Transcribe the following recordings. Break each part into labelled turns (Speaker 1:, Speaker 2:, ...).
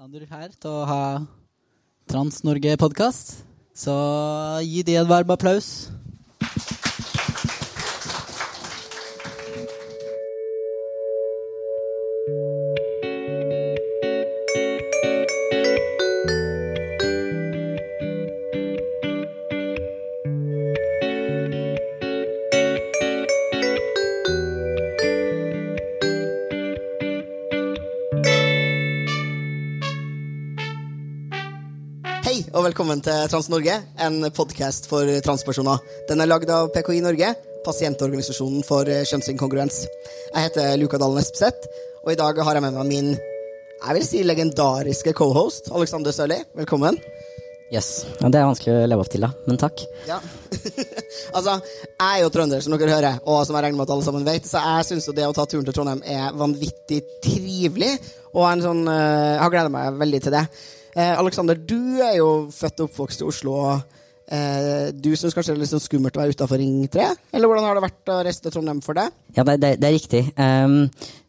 Speaker 1: Ander her til å ha Trans-Norge-podkast. Så gi de en varm applaus.
Speaker 2: Til Trans-Norge, en podkast for transpersoner. Den er lagd av PKI Norge, pasientorganisasjonen for kjønnsinkongruens. Jeg heter Luka Dalen Espeseth, og i dag har jeg med meg min jeg vil si legendariske cohost, Alexander Sørli. Velkommen.
Speaker 3: Yes. Ja, det er vanskelig å leve opp til, da. Men takk.
Speaker 2: Ja. altså, jeg er jo trønder, som dere hører, og som jeg regner med at alle sammen vet, så jeg syns jo det å ta turen til Trondheim er vanvittig trivelig, og en sånn, uh, jeg har gleda meg veldig til det. Eh, Alexander, du er jo født og oppvokst i Oslo. eh, Du syns kanskje det er litt sånn skummelt å være utafor Ring 3? Eller hvordan har det vært å reise til Trondheim for deg?
Speaker 3: Ja, det, det, det er riktig. Um,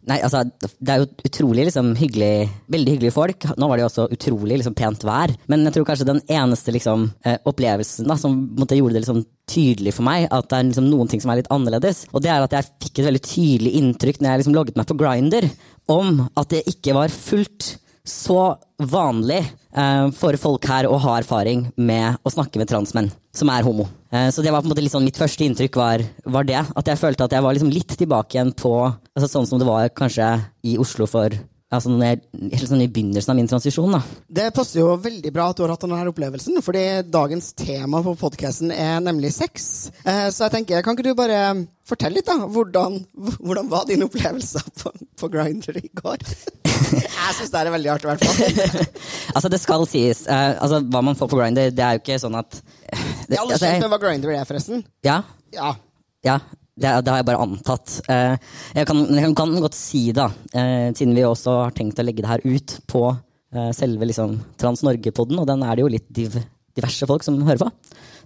Speaker 3: nei, altså, det er jo utrolig liksom, hyggelig Veldig hyggelige folk. Nå var det jo også utrolig liksom, pent vær. Men jeg tror kanskje den eneste liksom, eh, opplevelsen da, som måtte, gjorde det liksom, tydelig for meg at det er liksom, noen ting som er litt annerledes, og det er at jeg fikk et veldig tydelig inntrykk når jeg liksom, logget meg på Grinder, om at det ikke var fullt så vanlig eh, for folk her å ha erfaring med å snakke med transmenn som er homo. Eh, så det var på en måte sånn, Mitt første inntrykk var, var det. At jeg følte at jeg var liksom litt tilbake igjen på altså sånn som det var kanskje i Oslo for altså jeg, helt sånn i begynnelsen av min transisjon. da.
Speaker 2: Det passer jo veldig bra at du har hatt denne opplevelsen, fordi dagens tema på podkasten er nemlig sex. Eh, så jeg tenker, kan ikke du bare fortelle litt, da? Hvordan, hvordan var din opplevelse på, på Grindr i går? jeg syns det er veldig artig, i hvert fall.
Speaker 3: altså, det skal sies. eh, altså, Hva man får på Grindr, det er jo ikke sånn at det,
Speaker 2: Alle
Speaker 3: altså, jeg-
Speaker 2: hva Grindr er, forresten.
Speaker 3: Ja,
Speaker 2: Ja.
Speaker 3: Ja, det, det har jeg bare antatt. Eh, jeg, kan, jeg kan godt si det, eh, siden vi også har tenkt å legge det her ut på eh, selve liksom, Trans Norge-podden, og den er det jo litt div, diverse folk som hører på.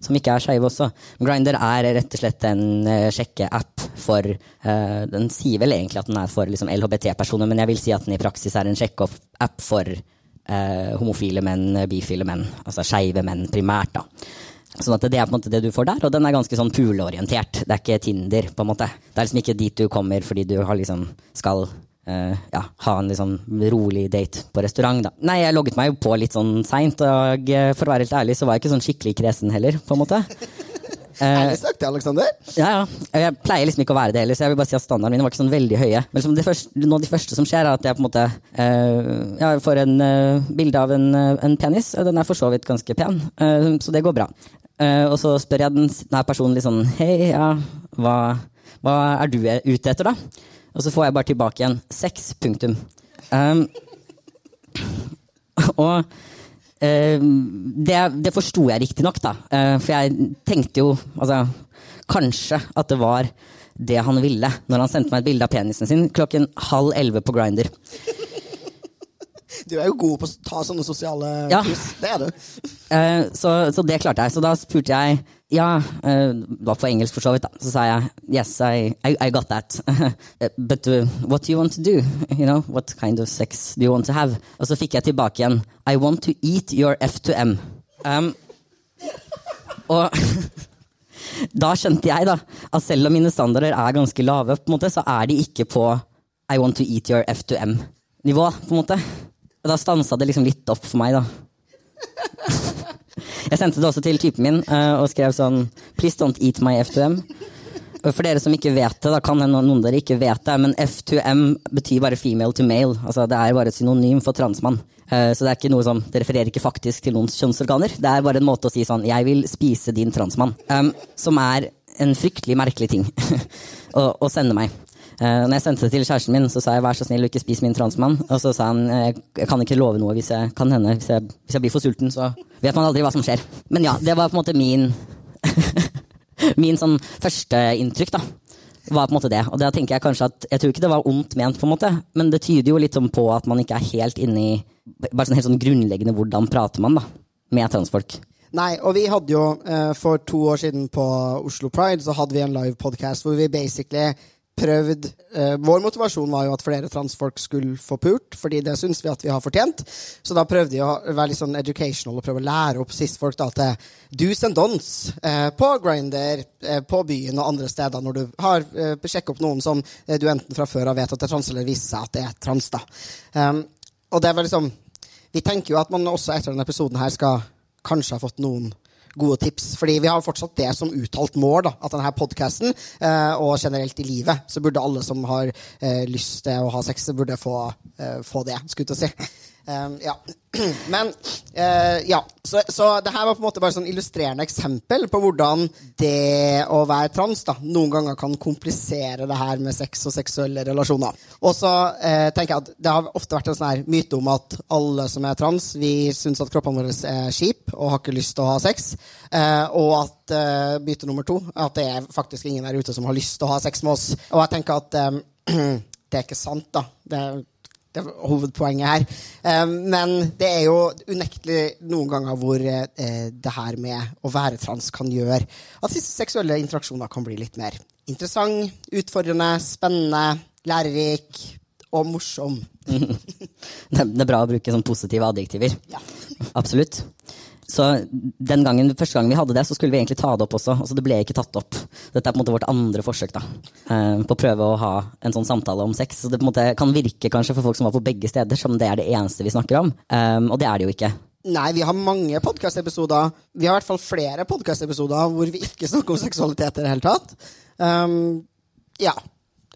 Speaker 3: Som ikke er skeive også. Grinder er rett og slett en uh, sjekkeapp for eh, Den sier vel egentlig at den er for liksom, LHBT-personer, men jeg vil si at den i praksis er en sjekkeapp for eh, homofile menn, bifile menn. Altså skeive menn primært, da. Sånn at Det er på en måte det du får der, og den er ganske sånn poolorientert. Det er ikke Tinder. på en måte. Det er liksom ikke dit du kommer fordi du har liksom skal uh, ja, ha en liksom rolig date på restaurant. da. Nei, jeg logget meg jo på litt sånn seint, og for å være helt ærlig så var jeg ikke sånn skikkelig kresen heller. på en måte.
Speaker 2: Ærlig sagt, Aleksander.
Speaker 3: Ja, ja. Jeg pleier liksom ikke å være det heller, så jeg vil bare si at standardene mine var ikke sånn veldig høye. Men liksom det første, noe av de første som skjer, er at jeg på en måte uh, Jeg får en uh, bilde av en, uh, en penis. Den er for så vidt ganske pen, eh, så det går bra. Eh, og så spør jeg den denne personen litt sånn Hei, ja, hva, hva er du ute etter, da? Og så får jeg bare tilbake igjen sex, punktum. Um, og eh, det, det forsto jeg riktignok, da. Eh, for jeg tenkte jo altså, kanskje at det var det han ville når han sendte meg et bilde av penisen sin klokken halv elleve på Grinder.
Speaker 2: Du er jo god på å ta sånne sosiale
Speaker 3: Ja.
Speaker 2: Det er du.
Speaker 3: Eh, så, så det klarte jeg. Så da spurte jeg Ja, uh, var på engelsk for så vidt, da. Så sa jeg yes, I, I, I got that. But uh, what do you want to do? You know, what kind of sex do you want to have? Og så fikk jeg tilbake igjen I want to eat your F2M. Um, og da skjønte jeg da at selv om mine standarder er ganske lave, på en måte, så er de ikke på I want to eat your F2M-nivå. på en måte. Og da stansa det liksom litt opp for meg, da. Jeg sendte det også til typen min eh, og skrev sånn Please don't eat my F2M. Og For dere som ikke vet det, da kan hende noen dere ikke vet det, men F2M betyr bare female to male. Altså Det er bare et synonym for transmann. Eh, Så det er ikke noe som, det refererer ikke faktisk til noens kjønnsorganer. Det er bare en måte å si sånn Jeg vil spise din transmann. Um, som er en fryktelig merkelig ting å, å sende meg. Uh, når jeg sendte det til kjæresten min, så sa jeg vær så snill, ikke spis min transmann. Og så sa han «Eh, jeg kan ikke love noe hvis jeg kan hende, hvis jeg, hvis jeg blir for sulten, så vet man aldri hva som skjer. Men ja, det var på en måte min Min sånn førsteinntrykk, da. Var på en måte det. Og da tenker jeg kanskje at Jeg tror ikke det var ondt ment, på en måte, men det tyder jo litt sånn på at man ikke er helt inne i Bare sånn helt sånn grunnleggende hvordan prater man, da. Med transfolk.
Speaker 2: Nei, og vi hadde jo eh, for to år siden på Oslo Pride så hadde vi en live podcast hvor vi basically prøvd eh, Vår motivasjon var jo at flere transfolk skulle få pult, fordi det syns vi at vi har fortjent. Så da prøvde vi å være litt sånn educational og prøve å lære opp cis-folk da til do's and don'ts eh, på Grinder, eh, på byen og andre steder, når du har eh, sjekket opp noen som eh, du enten fra før av vet at det er trans, eller viser seg at det er trans. da. Um, og det var liksom Vi tenker jo at man også etter denne episoden her skal kanskje ha fått noen gode tips. Fordi vi har fortsatt det som uttalt mål, da, at denne podkasten, eh, og generelt i livet, så burde alle som har eh, lyst til å ha sex, burde få, eh, få det, skulle jeg si. Um, ja. Men uh, ja, så, så det her var på en måte bare sånn illustrerende eksempel på hvordan det å være trans da, noen ganger kan komplisere det her med sex og seksuelle relasjoner. Og så uh, tenker jeg at det har ofte vært en sånn her myte om at alle som er trans, vi syns at kroppene våre er kjip og har ikke lyst til å ha sex. Uh, og at byte nummer to, at det er faktisk ingen der ute som har lyst til å ha sex med oss. Og jeg tenker at um, det er ikke sant, da. Det er det er hovedpoenget her. Um, men det er jo unektelig noen ganger hvor eh, det her med å være trans kan gjøre at disse seksuelle interaksjoner kan bli litt mer interessant, utfordrende, spennende, lærerik og morsom.
Speaker 3: det, er bra å bruke sånn positive adjektiver.
Speaker 2: Ja.
Speaker 3: Absolutt. Så den gangen, første gangen vi hadde det, så skulle vi egentlig ta det opp også. Altså, det ble ikke tatt opp. Dette er på en måte vårt andre forsøk da, eh, på å prøve å ha en sånn samtale om sex. Så det på en måte kan virke kanskje for folk som var på begge steder, som det er det eneste vi snakker om. Um, og det er det jo ikke.
Speaker 2: Nei, vi har mange podkastepisoder. Vi har i hvert fall flere podkastepisoder hvor vi ikke snakker om seksualitet i det hele tatt. Um, ja.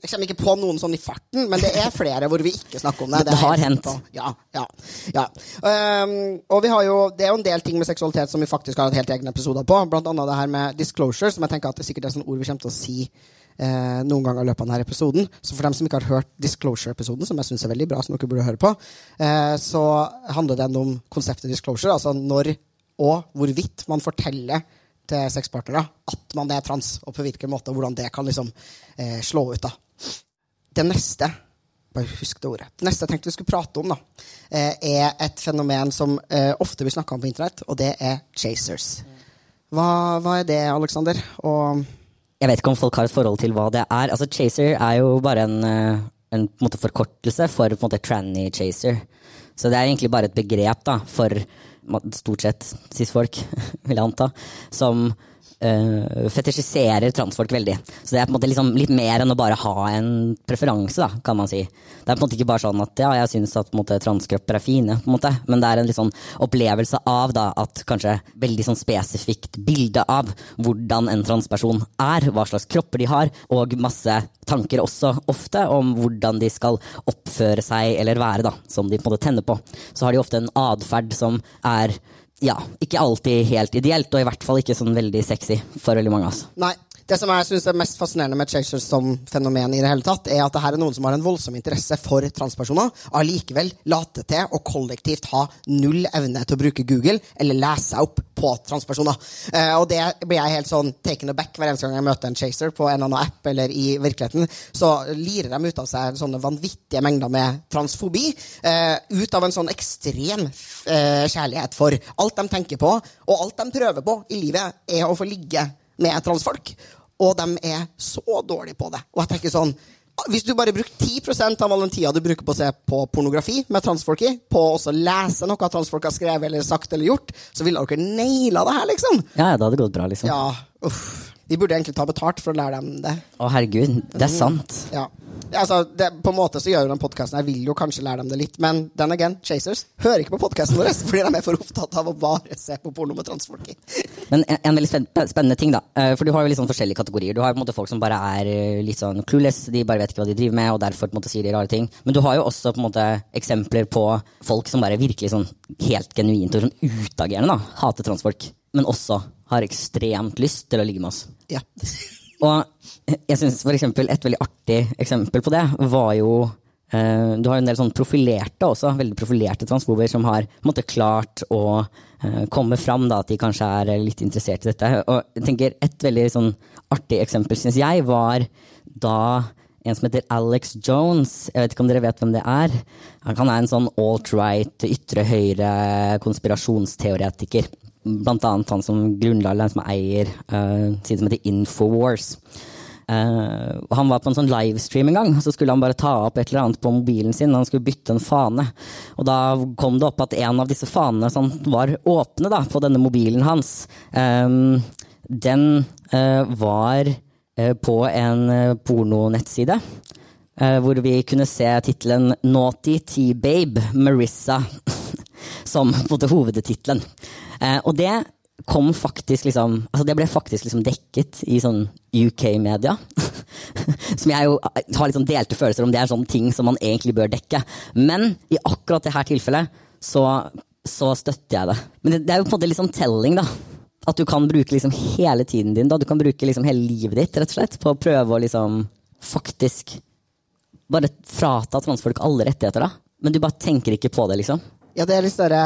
Speaker 2: Jeg kommer ikke på noen sånn i farten, men det er flere hvor vi ikke snakker om det.
Speaker 3: Det, det har hendt.
Speaker 2: Ja, ja, ja. Um, og vi har jo, det er jo en del ting med seksualitet som vi faktisk har hatt helt egne episoder på. Blant annet det her med disclosure, som jeg tenker at det sikkert er sånn ord vi kommer til å si eh, noen ganger i løpet av denne episoden. Så for dem som ikke har hørt disclosure-episoden, som jeg syns er veldig bra, som dere burde høre på, eh, så handler den om konseptet disclosure, altså når og hvorvidt man forteller til sexpartnere at man er trans, og på hvilken måte, og hvordan det kan liksom eh, slå ut. da. Det neste bare husk det ordet. Det neste jeg tenkte vi skulle prate om, da, eh, er et fenomen som eh, ofte blir snakka om på internett, og det er chasers. Hva, hva er det, Aleksander?
Speaker 3: Jeg vet ikke om folk har et forhold til hva det er. Altså, Chaser er jo bare en, eh, en, en forkortelse for en måte tranny chaser. Så det er egentlig bare et begrep da, for stort sett cis-folk, vil jeg anta, som uh, fetisjiserer transfolk veldig. Så det er på en måte liksom litt mer enn å bare ha en preferanse, da, kan man si. Det er på en måte ikke bare sånn at ja, jeg syns at måte, transkropper er fine, på en måte, men det er en litt sånn opplevelse av da, at kanskje veldig sånn spesifikt bilde av hvordan en transperson er, hva slags kropper de har, og masse tanker også ofte om hvordan de skal oppføre seg eller være, da, som de på en måte tenner på. Så har de ofte en atferd som er ja, ikke alltid helt ideelt, og i hvert fall ikke sånn veldig sexy for veldig mange oss.
Speaker 2: Nei, det som jeg synes er mest fascinerende med Chasers som fenomen, i det hele tatt, er at det her er noen som har en voldsom interesse for transpersoner, allikevel later til å kollektivt ha null evne til å bruke Google eller lese seg opp på transpersoner. Eh, og det blir jeg helt sånn taken aback hver eneste gang jeg møter en chaser på en annen app eller i virkeligheten. Så lirer de ut av seg sånne vanvittige mengder med transfobi. Eh, ut av en sånn ekstrem eh, kjærlighet for alt de tenker på, og alt de prøver på i livet, er å få ligge med transfolk og de er så dårlige på det. Og jeg tenker sånn hvis du bare bruker 10 av all den tida du bruker på å se på pornografi med transfolk i, på å lese noe transfolk har skrevet eller sagt eller gjort, så ville dere naila det her, liksom.
Speaker 3: Ja, det hadde gått bra, liksom.
Speaker 2: Ja, uff. Vi burde egentlig ta betalt for å lære dem det.
Speaker 3: Å, herregud. Det er sant.
Speaker 2: Ja. Altså, det, på en måte så gjør den podkasten Jeg vil jo kanskje lære dem det litt, men then again, Chasers hører ikke på podkasten vår fordi de er for opptatt av å bare se på porno med transfolk i.
Speaker 3: Men en, en veldig spennende ting, da. Eh, for du har jo litt sånn forskjellige kategorier. Du har på en måte folk som bare er eh, litt sånn clueless, de bare vet ikke hva de driver med, og derfor på en måte sier de rare ting. Men du har jo også på en måte eksempler på folk som bare virkelig sånn helt genuint og sånn utagerende da, hater transfolk, men også har ekstremt lyst til å ligge med oss.
Speaker 2: Ja.
Speaker 3: Og jeg syns eksempel et veldig artig eksempel på det var jo eh, Du har en del sånn profilerte også, veldig profilerte transfober som har måtte, klart å eh, komme fram da, at de kanskje er litt interessert i dette. Og jeg tenker Et veldig sånn artig eksempel, syns jeg, var da en som heter Alex Jones. Jeg vet ikke om dere vet hvem det er. Han er en sånn alt-right, ytre høyre konspirasjonsteoretiker. Blant annet han som grunnla, eller som eier uh, siden som heter Infowars. Uh, Han var på en sånn livestream en gang, så skulle han bare ta opp et eller annet på mobilen sin. Han skulle bytte en fane. Og da kom det opp at en av disse fanene som var åpne da, på denne mobilen hans, um, den uh, var uh, på en eh, pornonettside. eh, hvor vi kunne se tittelen 'Naughty T-Babe Marissa' som på en måte hovedtittelen. Eh, og det kom faktisk liksom altså Det ble faktisk liksom dekket i sånn UK-media. som jeg jo har litt sånn delte følelser om det er sånne ting som man egentlig bør dekke. Men i akkurat det her tilfellet så, så støtter jeg det. Men det, det er jo på en måte litt sånn telling, da. At du kan bruke liksom hele tiden din, da. Du kan bruke liksom hele livet ditt rett og slett, på å prøve å liksom faktisk bare frata transfolk alle rettigheter, da. Men du bare tenker ikke på det, liksom.
Speaker 2: Ja, det er litt større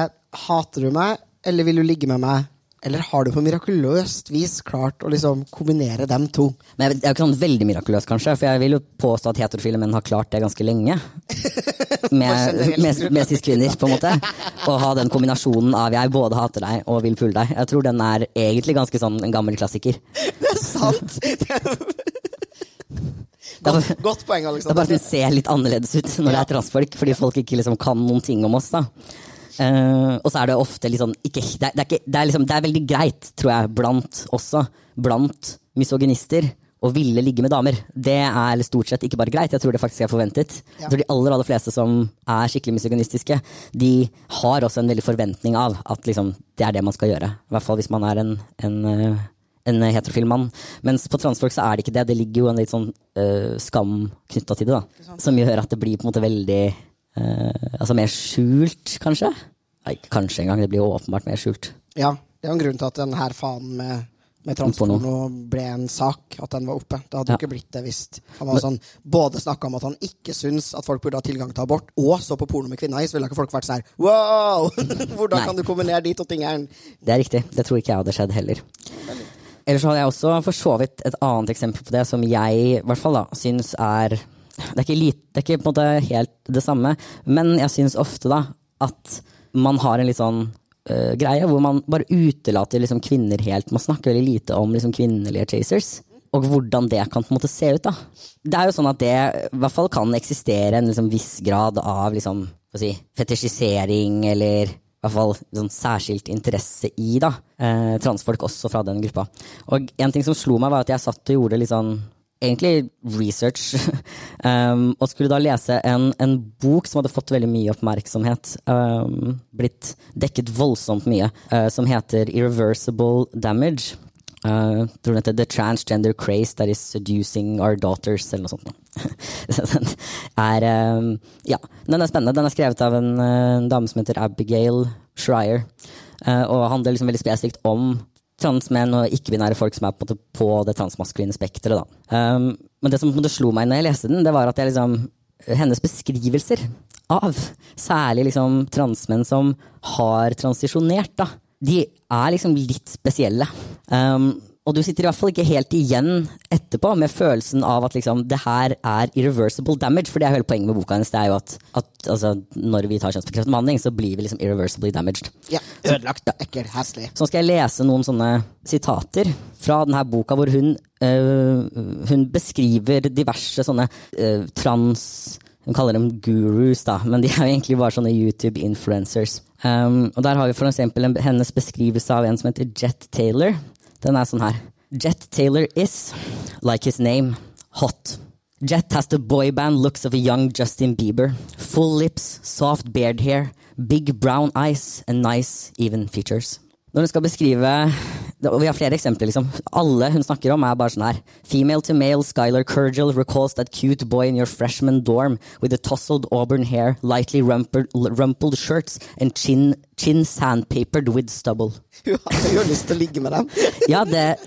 Speaker 2: Hater du meg, eller vil du ligge med meg? Eller har du på mirakuløst vis klart å liksom kombinere dem to?
Speaker 3: Men jeg det er jo ikke sånn veldig mirakuløst, kanskje, for jeg vil jo påstå at heterofile menn har klart det ganske lenge. Med, med, med cis-kvinner, på en måte. Å ha den kombinasjonen av jeg både hater deg og vil pule deg. Jeg tror den er egentlig ganske sånn en gammel klassiker.
Speaker 2: Det er sant!
Speaker 3: Det er,
Speaker 2: godt, godt poeng,
Speaker 3: det er bare
Speaker 2: Alexander.
Speaker 3: at vi ser litt annerledes ut når det er transfolk, fordi folk ikke liksom kan noen ting om oss. da. Eh, og så er det ofte sånn ikke, det, er, det, er ikke, det, er liksom, det er veldig greit, tror jeg, blant også, blant misogynister, å ville ligge med damer. Det er stort sett ikke bare greit, jeg tror det faktisk er forventet. Jeg tror De aller aller fleste som er skikkelig misogynistiske, de har også en veldig forventning av at liksom, det er det man skal gjøre. I hvert fall hvis man er en, en eh, en heterofil mann. Mens på transfolk så er det ikke det. Det ligger jo en litt sånn uh, skam knytta til det, da. Som gjør at det blir på en måte veldig Altså mer skjult, kanskje? Nei, kanskje engang. Det blir jo åpenbart mer skjult.
Speaker 2: Ja, det er jo en grunn til at den her fanen med, med transporno ble en sak, at den var oppe. Det hadde jo
Speaker 3: Ja.
Speaker 2: ikke blitt det hvis han var sånn, både snakka om at han ikke syns at folk burde ha tilgang til abort, og så på porno med kvinner i, så ville ikke folk vært sånn wow! Hvordan
Speaker 3: Nei.
Speaker 2: kan du kombinere de to tingene?
Speaker 3: Det er riktig. Det tror ikke jeg hadde skjedd heller. Ellers så hadde jeg også for så vidt et annet eksempel på det som jeg i hvert fall da, syns er det er, ikke lite, det er ikke på en måte helt det samme, men jeg syns ofte da at man har en litt sånn uh, greie hvor man bare utelater liksom kvinner helt. Man snakker veldig lite om liksom kvinnelige chasers. Og hvordan det kan på en måte se ut. da. Det er jo sånn at det i hvert fall kan eksistere en liksom viss grad av liksom, si, fetisjisering eller i hvert fall sånn særskilt interesse i da, eh, transfolk også fra den gruppa. Og en ting som slo meg, var at jeg satt og gjorde litt sånn egentlig research, um, og skulle da lese en, en bok som hadde fått veldig mye oppmerksomhet, um, blitt dekket voldsomt mye, uh, som heter Irreversible Damage. Uh, tror den heter The Transgender Craze That Is Seducing Our Daughters, eller noe sånt. den er um, Ja, den er spennende. Den er skrevet av en, uh, dame som heter Abigail Schreier, uh, og handler liksom veldig spesifikt om transmenn og ikke-binære folk som er på, på det transmaskuline spekteret. Um, men det som slo meg når jeg leste den, det var at jeg liksom hennes beskrivelser av særlig liksom transmenn som har transisjonert, da, de er liksom litt spesielle. Um, og du sitter i hvert fall ikke helt igjen etterpå med følelsen av at liksom, det her er irreversible damage, for det er hele poenget med boka hennes. Det er jo at, at altså, når vi tar kjønnsbekreftende behandling, så blir vi liksom irreversibly damaged.
Speaker 2: Ja, Ødelagt, ekkel, heslig.
Speaker 3: Så skal jeg lese noen sånne sitater fra denne boka hvor hun, øh, hun beskriver diverse sånne øh, trans... Hun kaller dem gurus, da, men de er jo egentlig bare sånne YouTube-influencers. Um, og der har vi for eksempel en, hennes beskrivelse av en som heter Jet Taylor. Den er sånn her. Jet Taylor is, like his name, hot. Jet has the boy band looks of a young Justin Bieber. Full lips, soft beard hair, big brown eyes and nice even features. Når hun skal beskrive og Vi har flere eksempler. liksom. Alle hun snakker om, er bare sånn her. Female to male Skylar Kurgel recalls that cute boy in your freshman dorm with a tousled auburn hair, lightly rumpled, rumpled shirts and chin, chin sandpapered with stubble.
Speaker 2: Hun har jo lyst til å ligge med dem.
Speaker 3: Ja, det,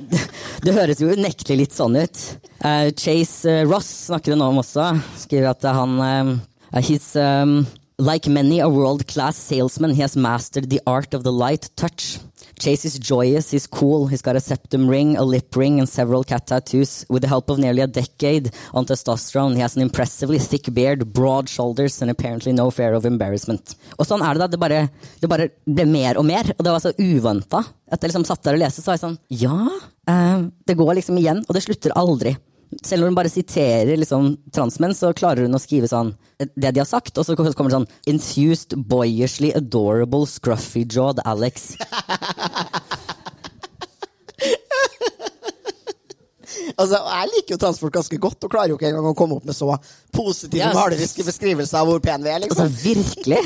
Speaker 3: det, høres jo unektelig litt sånn ut. Uh, Chase uh, Ross snakker hun om også. Skriver at han uh, He's um, like many a world-class salesman, he has mastered the art of the light touch. Chase is joyous, he's cool, he's got a septum ring, a lip ring, and several cat tattoos. With the help of nearly a decade on testosterone, he has an impressively thick beard, broad shoulders, and apparently no fear of embarrassment. Og sånn er det da. Det bare, det bare ble mer og mer, og det var så uventa. Etter jeg liksom satt der og leste, så var jeg sånn Ja, eh, det går liksom igjen, og det slutter aldri. Selv når hun bare siterer liksom, transmenn, så klarer hun å skrive sånn det de har sagt, og så kommer det sånn Enthused, boyishly adorable, scruffy-jawed Alex.
Speaker 2: Altså, Jeg liker jo transfolk ganske godt, og klarer jo ikke engang å komme opp med så positive,
Speaker 3: yes.
Speaker 2: maleriske beskrivelser av hvor pen vi er.
Speaker 3: Altså,
Speaker 2: liksom.
Speaker 3: virkelig!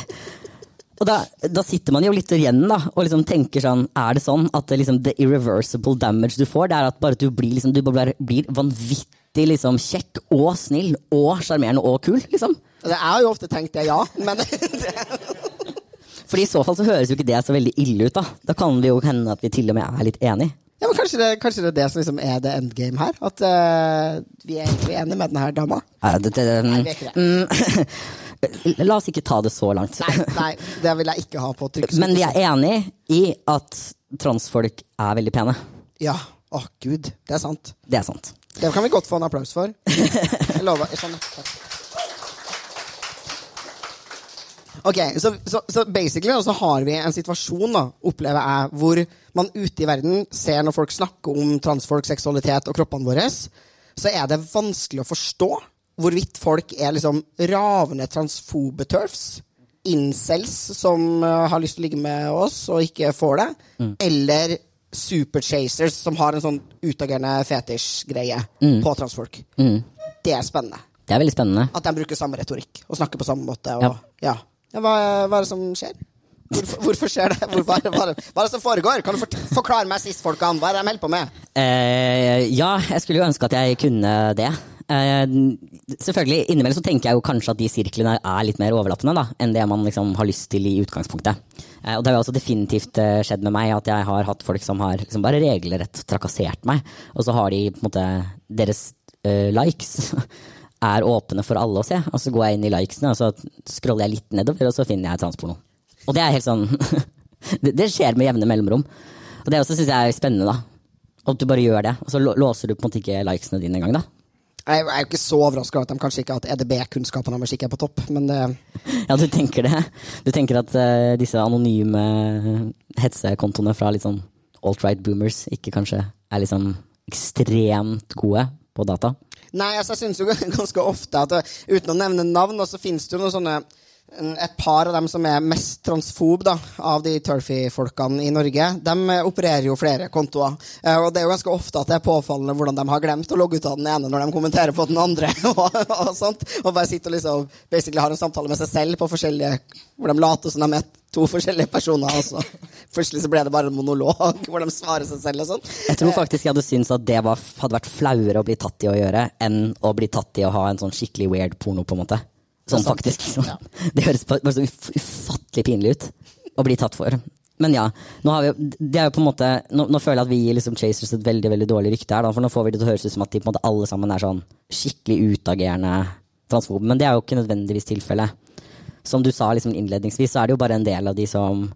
Speaker 3: Og da, da sitter man jo litt igjen da, og liksom tenker sånn Er det sånn at det liksom, the irreversible damage du får, det er at bare du blir, liksom, du bare blir vanvittig liksom, kjekk og snill og sjarmerende og kul? liksom?
Speaker 2: Altså, Jeg har jo ofte tenkt det, ja, men
Speaker 3: Fordi i så fall så høres jo ikke det så veldig ille ut. Da Da kan det jo hende at vi til og med er litt enige.
Speaker 2: Ja, men kanskje, det, kanskje det er det som liksom er the endgame her? At uh, vi er egentlig enige med denne her dama?
Speaker 3: Nei, det, det,
Speaker 2: Nei, vi er ikke det.
Speaker 3: mm, La oss ikke ta det så langt.
Speaker 2: Nei, nei, det vil jeg ikke ha på trykk.
Speaker 3: Men vi er enig i at transfolk er veldig pene.
Speaker 2: Ja. Å, gud. Det er sant.
Speaker 3: Det er sant.
Speaker 2: Det kan vi godt få en applaus for. Jeg lover. Sånn. Ok, så, så, så basically så har vi en situasjon, da, opplever jeg, hvor man ute i verden ser når folk snakker om transfolk, seksualitet og kroppene våre, så er det vanskelig å forstå hvorvidt folk er liksom ravende transfobe turfs, incels som uh, har lyst til å ligge med oss og ikke får det, eller superchasers som har en sånn utagerende fetisj-greie på transfolk. Det er spennende.
Speaker 3: Det er veldig spennende.
Speaker 2: At de bruker samme retorikk og snakker på samme måte. Og,
Speaker 3: Ja.
Speaker 2: ja. Ja, hva, hva er det som skjer? Hvorfor, hvorfor skjer det? Hvor, hva, hva, hva er det som foregår? Kan du forklare meg sist, folkene? Hva er det de holder på med?
Speaker 3: Eh, ja, jeg skulle jo ønske at jeg kunne det. Eh, selvfølgelig, Innimellom så tenker jeg jo kanskje at de sirklene er litt mer overlappende da, enn det man liksom har lyst til i utgangspunktet. Eh, og det har jo også definitivt eh, skjedd med meg at jeg har hatt folk som har liksom bare regelrett trakassert meg, og så har de på en måte deres eh, likes er åpne for alle å se. Og så går jeg inn i likesene, og så scroller jeg litt nedover, og så finner jeg transporno. Og det er helt sånn det, det skjer med jevne mellomrom. Og det også syns jeg er spennende, da. At du bare gjør det, og så låser du på en måte ikke likesene dine engang, da.
Speaker 2: Jeg er jo ikke så overraska over at de kanskje ikke har hatt EDB-kunnskapene deres ikke er på topp, men det
Speaker 3: Ja, du tenker det. Du tenker at uh, disse anonyme hetsekontoene fra litt sånn alt-right boomers ikke kanskje er liksom ekstremt gode på data?
Speaker 2: Nei, altså, jeg syns jo ganske ofte at uh, uten å nevne navn, så finnes det jo noen sånne et par av dem som er mest transfob da, av de turfy-folkene i Norge, de eh, opererer jo flere kontoer. Eh, og det er jo ganske ofte at det er påfallende hvordan de har glemt å logge ut av den ene når de kommenterer på den andre. og, og sånt, og bare sitter og liksom basically har en samtale med seg selv på forskjellige hvor de later som de er to forskjellige personer. Og så plutselig så ble det bare en monolog hvor de svarer seg selv og sånn.
Speaker 3: Jeg tror faktisk jeg hadde syntes at det var, hadde vært flauere å bli tatt i å gjøre, enn å bli tatt i å ha en sånn skikkelig weird porno, på en måte. Sånn
Speaker 2: faktisk.
Speaker 3: faktisk. Det høres bare så ufattelig pinlig ut å bli tatt for. Men ja, nå, har vi, måte, nå, nå føler jeg at vi gir liksom Chasers et veldig veldig dårlig rykte her. Da, for nå får vi det til å høres ut som at de måte alle sammen er sånn skikkelig utagerende transfobe. Men det er jo ikke nødvendigvis tilfellet. Som du sa liksom innledningsvis, så er det jo bare en del av de som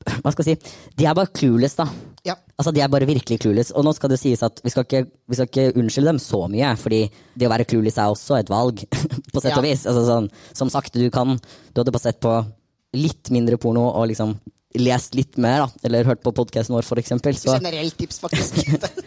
Speaker 3: Hva skal jeg si? De er bare clueless, da.
Speaker 2: Ja.
Speaker 3: Altså, De er bare virkelig clueless. Og nå skal det sies at vi skal ikke, vi skal ikke unnskylde dem så mye, fordi det å være clueless er også et valg, på sett og vis. Altså, sånn, som sagt, du kan Du hadde bare sett på litt mindre porno og liksom lest litt mer, da, eller hørt på podkasten vår, for eksempel. Så,
Speaker 2: Generelt tips, faktisk.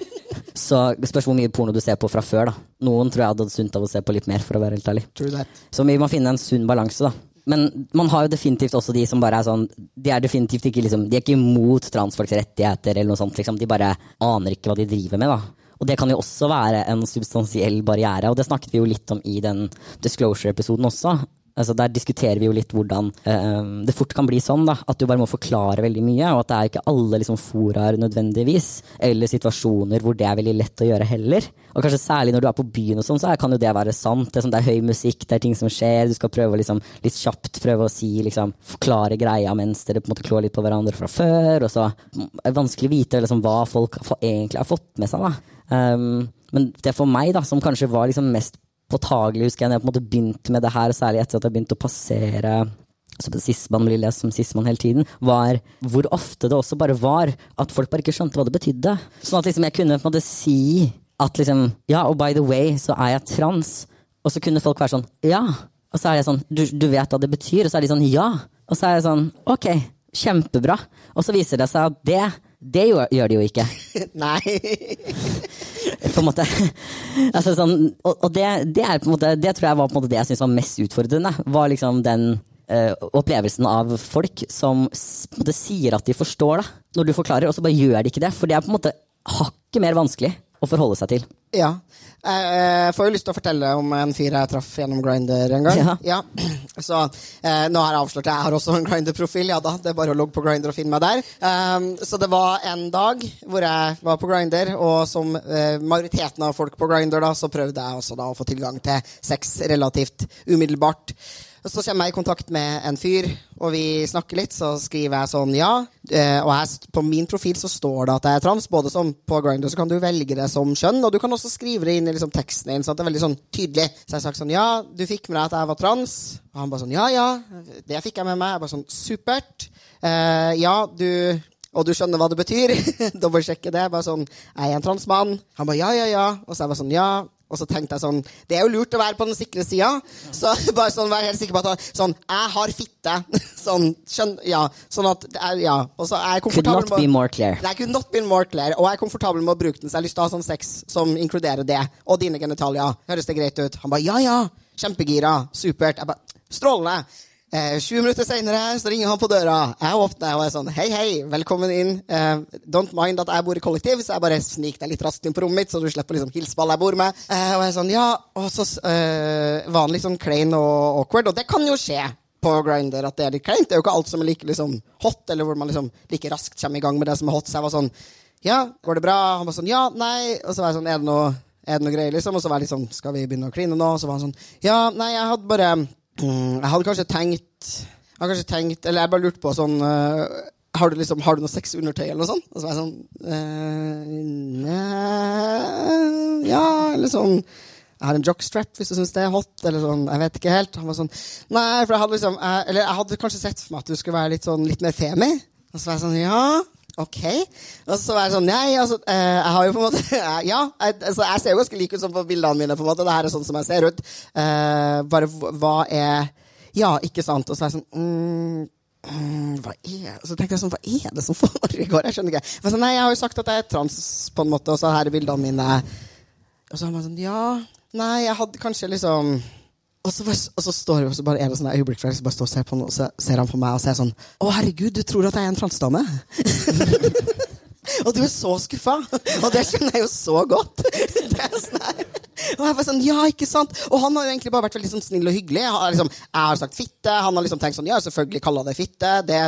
Speaker 3: så spørs hvor mye porno du ser på fra før, da. Noen tror jeg hadde hatt sunt av å se på litt mer, for å være helt ærlig.
Speaker 2: True that.
Speaker 3: Så vi må finne en sunn balanse, da. Men man har jo definitivt også de som bare er sånn De er definitivt ikke liksom De er ikke imot transfolks rettigheter eller noe sånt, liksom. De bare aner ikke hva de driver med, da. Og det kan jo også være en substansiell barriere, og det snakket vi jo litt om i den Disclosure-episoden også. Altså Der diskuterer vi jo litt hvordan eh, det fort kan bli sånn da, at du bare må forklare veldig mye, og at det er ikke alle liksom, foraer nødvendigvis, eller situasjoner hvor det er veldig lett å gjøre heller. Og kanskje særlig når du er på byen, og sånn, så kan jo det være sant. Det er, sånn, det er høy musikk, det er ting som skjer, du skal prøve liksom, litt kjapt prøve å si, liksom, forklare greia mens dere på en måte klår litt på hverandre fra før. Og så er det vanskelig å vite liksom, hva folk egentlig har fått med seg. da. Um, men det for meg, da, som kanskje var liksom mest påtagelig, husker jeg, når jeg på en måte begynte med det her, særlig etter at jeg begynte å passere så Sisman blir lest som Sisman hele tiden, var hvor ofte det også bare var at folk bare ikke skjønte hva det betydde. Sånn at liksom jeg kunne på en måte si at liksom Ja, og by the way, så er jeg trans. Og så kunne folk være sånn Ja. Og så er jeg sånn Du, du vet hva det betyr? Og så er de sånn Ja. Og så er jeg sånn Ok, kjempebra. Og så viser det seg at det det gjør de jo ikke.
Speaker 2: Nei.
Speaker 3: På en måte altså sånn, Og, og det, det, er måte, det tror jeg var på en måte det jeg syntes var mest utfordrende. Var liksom den uh, opplevelsen av folk som måte sier at de forstår det, når du forklarer, og så bare gjør de ikke det. For det er på en måte hakket mer vanskelig å forholde seg til.
Speaker 2: Ja. Jeg eh, får jo lyst til å fortelle om en fyr jeg traff gjennom Grinder en gang.
Speaker 3: Ja.
Speaker 2: Så eh, nå har jeg avslørt Jeg har også en Grinder-profil. Ja da, det er bare å logge på Grinder og finne meg der. Um, så det var en dag hvor jeg var på Grinder, og som eh, majoriteten av folk på Grinder, da, så prøvde jeg også da å få tilgang til sex relativt umiddelbart. Så kommer jeg i kontakt med en fyr, og vi snakker litt. Så skriver jeg sånn ja. Eh, og her, på min profil så står det at jeg er trans. Både som på Grindr så kan du velge det som kjønn, og du kan også skrive det inn i liksom, teksten din. Så det er veldig sånn tydelig. Så jeg sagt sånn ja, du fikk med deg at jeg var trans. Og han bare sånn ja, ja. Det fikk jeg med meg. Jeg bare sånn supert. Uh, ja, du og du skjønner hva det betyr. Dobbeltsjekke det. Bare sånn Jeg er en transmann. Han bare ja, ja, ja. Og så jeg bare sånn ja. Og så tenkte jeg sånn Det er jo lurt å være på den sikre sida. Så bare sånn, vær helt sikker på at sånn Jeg har fitte. Sånn, skjønn, ja. Sånn at Ja. Og så er jeg
Speaker 3: Could
Speaker 2: komfortabel
Speaker 3: not be more clear.
Speaker 2: Nei, could not be more clear. Og jeg er komfortabel med å bruke den, så jeg har lyst til å ha sånn sex som inkluderer det. Og dine genitalier. Høres det greit ut? Han bare ja, ja. Kjempegira. Supert. Jeg bare Strålende. Eh, 20 minutter seinere ringer han på døra. Jeg åpner og er sånn Hei, hei, velkommen inn. Eh, don't mind at jeg bor i kollektiv, så jeg bare sniker deg litt raskt inn på rommet mitt, så du slipper liksom hilse på alle jeg bor med. Eh, og jeg er sånn, ja, og så eh, var han litt sånn klein og awkward, og det kan jo skje på Grindr at det er litt kleint. Det er jo ikke alt som er like liksom, hot, eller hvor man liksom like raskt kommer i gang med det som er hot. Så jeg var sånn Ja, går det bra? Han var sånn Ja, nei. Og så var jeg sånn Er det noe, er det noe greier, liksom? Og så var jeg litt sånn Skal vi begynne å kline nå? Og så var han sånn Ja, nei, jeg hadde bare Jeg hadde kanskje tenkt Jeg hadde kanskje tenkt Eller jeg bare lurte på sånn øh, har du, liksom, har du noe sexundertøy eller noe sånt? Og så var jeg sånn øh, Ja, eller sånn jeg har en jockstrap hvis du syns det er hot. Eller sånn, jeg vet ikke helt. Han var sånn, nei, for jeg hadde liksom jeg, Eller jeg hadde kanskje sett for meg at du skulle være litt sånn litt mer femi. Og så var jeg sånn, ja, ok. Og så var jeg sånn, nei, altså, eh, jeg har jo på en måte Ja, jeg, altså, jeg ser jo ganske lik ut som på bildene mine. på en måte, Det her er sånn som jeg ser ut. Uh, bare hva er Ja, ikke sant? Og så er jeg sånn mm, mm, hva er Så tenkte jeg sånn, hva er det som foregår? Jeg skjønner ikke. Jeg sånn, nei, jeg har jo sagt at jeg er trans, på en måte, og så her er bildene mine. Og så har man sånn Ja, nei, jeg hadde kanskje liksom og så, og så står og så bare er det sånn øyeblikk der bare står og ser på han, og så ser han på meg og sier sånn Å, herregud, du tror at jeg er en transdame? og du er så skuffa! Og det skjønner jeg jo så godt. Sånn. Og jeg var sånn, ja, ikke sant? Og han har egentlig bare vært veldig sånn snill og hyggelig. Jeg har, liksom, jeg har sagt fitte. Han har liksom tenkt sånn, ja, selvfølgelig kaller det fitte. Det,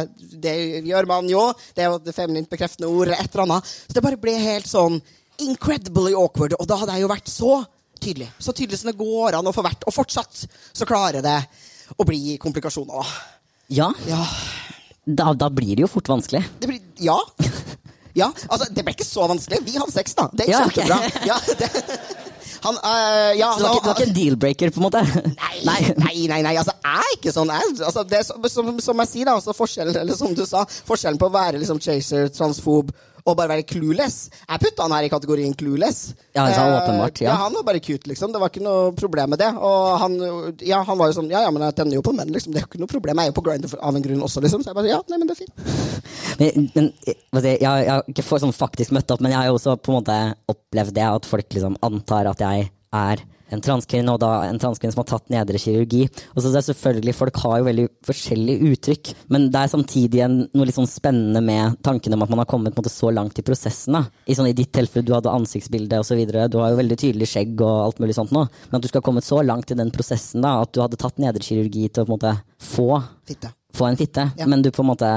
Speaker 2: det gjør man jo. Det er jo det feminint bekreftende ord, et eller annet. Så det bare ble helt sånn incredibly awkward. Og da hadde jeg jo vært så tydelig. Så tydelig som det går an å få vært. Og fortsatt så klarer det å bli komplikasjoner.
Speaker 3: Ja,
Speaker 2: Ja,
Speaker 3: da, da blir det jo fort vanskelig.
Speaker 2: det blir Ja. Ja, altså, det ble ikke så vanskelig. Vi hadde sex, da. Det gikk
Speaker 3: Ja,
Speaker 2: kjempebra. Ja, det, han, øh, ja,
Speaker 3: Så det var ikke, det var ikke en deal-breaker, på en måte?
Speaker 2: Nei, nei, nei, nei, altså, jeg er ikke sånn. Jeg, altså, det er som, som, som jeg sier, da, altså, forskjellen, eller som du sa, forskjellen på å være liksom, chaser, transfob og bare være clueless. Jeg putta han her i kategorien clueless.
Speaker 3: Ja, altså,
Speaker 2: Eh,
Speaker 3: åpenbart, ja. ja.
Speaker 2: Han var bare cute, liksom. Det var ikke noe problem med det. Og han, ja, han var jo sånn Ja, ja, men jeg tenner jo på menn, liksom. Det er jo ikke noe problem. Jeg er jo på Grindr av en grunn også, liksom. Så jeg bare Ja, nei, men det er fint.
Speaker 3: Men, men jeg, jeg, jeg har ikke for, sånn faktisk møtt opp, men jeg har jo også på en måte opplevd det at folk liksom antar at jeg er en transkvinne, og da en transkvinne som har tatt nedre kirurgi. Og så det er selvfølgelig, Folk har jo veldig forskjellige uttrykk, men det er samtidig en, noe litt sånn spennende med tanken om at man har kommet måte, så langt i prosessen. da. I, sånn, I ditt tilfelle, du hadde ansiktsbilde osv. Du har jo veldig tydelig skjegg og alt mulig sånt nå. Men at du skal ha kommet så langt i den prosessen da, at du hadde tatt nedre kirurgi til å på en måte få
Speaker 2: Fitte.
Speaker 3: få en fitte,
Speaker 2: Ja.
Speaker 3: men du på en måte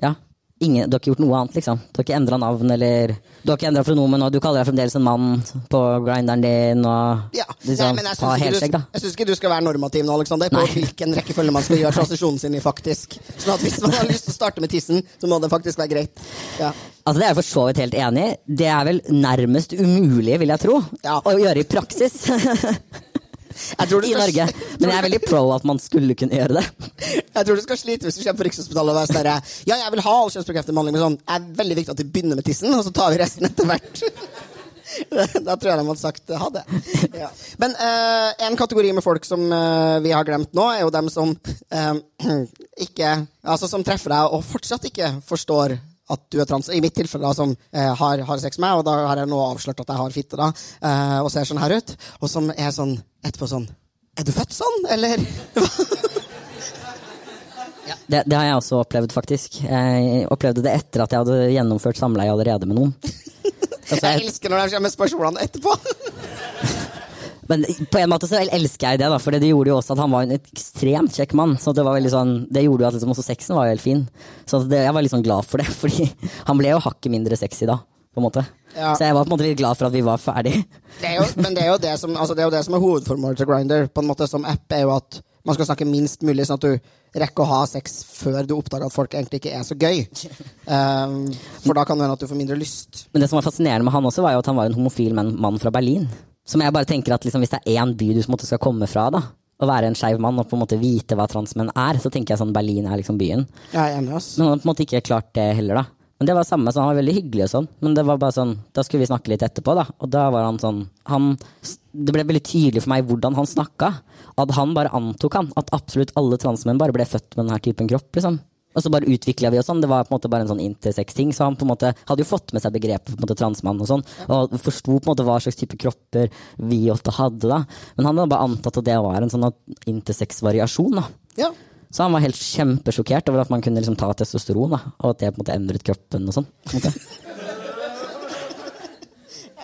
Speaker 3: Ja. Ingen, du har ikke gjort noe annet, liksom. Du har ikke endra navn, eller Du har ikke endra pronomen, og du kaller deg fremdeles en mann på grinderen din, og
Speaker 2: Ja,
Speaker 3: liksom,
Speaker 2: nei, men jeg syns ikke, ikke du skal være normativ nå, Alexander, på
Speaker 3: Nei.
Speaker 2: hvilken rekkefølge man skal gjøre transisjonen sin i, faktisk. Sånn at hvis man har lyst til å starte med tissen, så må det faktisk være greit. Ja.
Speaker 3: Altså, Det er jeg for så vidt helt enig i. Det er vel nærmest umulig, vil jeg tro,
Speaker 2: Ja.
Speaker 3: å gjøre i praksis
Speaker 2: Jeg tror du
Speaker 3: i
Speaker 2: skal-
Speaker 3: Norge. Men jeg er veldig pro at man skulle kunne gjøre det.
Speaker 2: Jeg tror du skal slite hvis du kommer på Rikshospitalet og er sånn Ja, jeg vil ha all kjønnsbekreftende behandling, men sånn Det er veldig viktig at vi begynner med tissen, og så tar vi resten etter hvert. Da tror jeg de hadde sagt ha det. Ja. Men uh, en kategori med folk som uh, vi har glemt nå, er jo dem som uh, ikke Altså som treffer deg og fortsatt ikke forstår at du er trans. I mitt tilfelle, da, som eh, har, har sex med meg, og da har jeg nå avslørt at jeg har fitte, da, eh, og ser sånn her ut, og som er sånn etterpå sånn Er du født sånn, eller?
Speaker 3: Det, det har jeg også opplevd, faktisk. Jeg opplevde det etter at jeg hadde gjennomført samleie allerede med noen. Altså,
Speaker 2: Jeg
Speaker 3: jeg,
Speaker 2: elsker når de kommer med spørsmålene etterpå.
Speaker 3: Men på en måte så elsker jeg det, da, for det gjorde jo også at han var en ekstremt kjekk mann. Så det var veldig sånn, det gjorde jo at liksom også sexen var jo helt fin. Så det, jeg var litt sånn glad for det, fordi han ble jo hakket mindre sexy da. på en måte.
Speaker 2: Ja.
Speaker 3: Så jeg var på en måte litt glad for at vi var ferdig.
Speaker 2: Det er jo, men det er jo det som, altså det er, jo det som er hovedformålet til Grindr på en måte som app, er jo at man skal snakke minst mulig, sånn at du rekker å ha sex før du oppdager at folk egentlig ikke er så gøy. Um, for da kan det hende at du får mindre lyst.
Speaker 3: Men det som var fascinerende med han også, var jo at han var en homofil mann fra Berlin. Som jeg bare tenker at liksom, hvis det er én by du måte skal komme fra, da, å være en skeiv mann og på en måte vite hva transmenn er, så tenker jeg sånn Berlin er liksom byen.
Speaker 2: Jeg er enig, ass.
Speaker 3: Men han har på en måte ikke klart det heller, da. Men det var samme, så han var veldig hyggelig og sånn. Men det var bare sånn, da skulle vi snakke litt etterpå, da. Og da var han sånn han, Det ble veldig tydelig for meg hvordan han snakka. At han bare antok han, at absolutt alle transmenn bare ble født med denne typen kropp, liksom. Og så bare utvikla vi og sånn. Det var på en måte bare en sånn intersex-ting. Så han på en måte hadde jo fått med seg begrepet på en måte transmann og sånn. Og forsto på en måte hva slags type kropper vi ofte hadde, da. Men han hadde bare antatt at det var en sånn intersex-variasjon, da.
Speaker 2: Ja.
Speaker 3: Så han var helt kjempesjokkert over at man kunne liksom ta testosteron, da, og at det på en måte endret kroppen og sånn.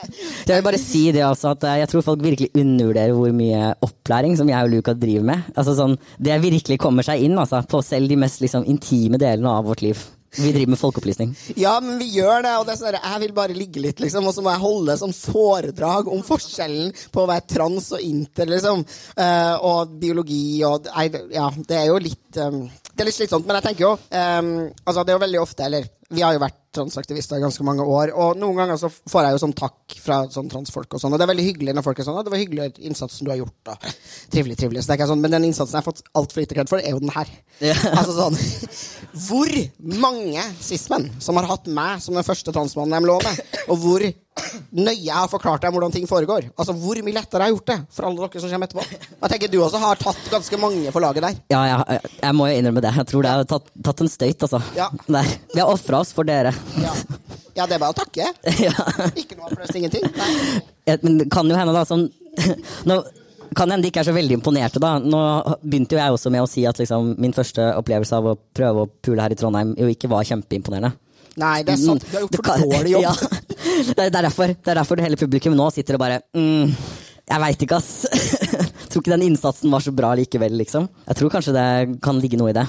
Speaker 3: Jeg vil bare si det også, at eh, jeg tror folk virkelig undervurderer hvor mye opplæring som jeg og Luca driver med. Altså sånn, Det virkelig kommer seg inn altså, på selv de mest liksom, intime delene av vårt liv. Vi driver med folkeopplysning.
Speaker 2: Ja, men vi gjør det, og det er sånn jeg vil bare ligge litt, liksom, og så må jeg holde sånn foredrag om forskjellen på å være trans og inter, liksom, Uh, og biologi og Ja, det er jo litt um, Det er litt slitsomt, men jeg tenker jo um, Altså, det er jo veldig ofte, eller vi har jo vært transaktivister i ganske mange år, og noen ganger så får jeg jo sånn takk fra sånn transfolk og sånn, og det er veldig hyggelig når folk er sånn at det var hyggelig innsatsen du har gjort, da. Trivelig, trivelig. Så det er ikke sånn, men den innsatsen jeg har fått altfor lite kred for, er jo den her.
Speaker 3: Yeah.
Speaker 2: Altså sånn Hvor mange cis-menn som har hatt meg som den første transmannen de lå med, og hvor nøye jeg har forklart dem hvordan ting foregår. Altså Hvor mye lettere jeg har gjort det for alle dere som kommer etterpå. Jeg tenker Du også har tatt ganske mange for laget der.
Speaker 3: Ja, jeg, jeg må jo innrømme det. Jeg tror det har tatt, tatt en støyt, altså.
Speaker 2: Ja.
Speaker 3: Der. Vi har ofra oss for dere.
Speaker 2: Ja, ja det er bare å takke. Ikke noe applaus, ingenting.
Speaker 3: Ja, Men det kan jo hende, da, som Nå kan hende de ikke er så veldig imponerte, da. Nå begynte jo jeg også med å si at liksom, min første opplevelse av å prøve å pule her i Trondheim jo ikke var kjempeimponerende.
Speaker 2: Nei, det er sant. Du har gjort
Speaker 3: Det
Speaker 2: for dårlig jobb.
Speaker 3: Ja. Det, er derfor, det er derfor hele publikum nå sitter og bare mm, Jeg veit ikke, ass. Jeg tror ikke den innsatsen var så bra likevel, liksom. Jeg tror kanskje det kan ligge noe i det.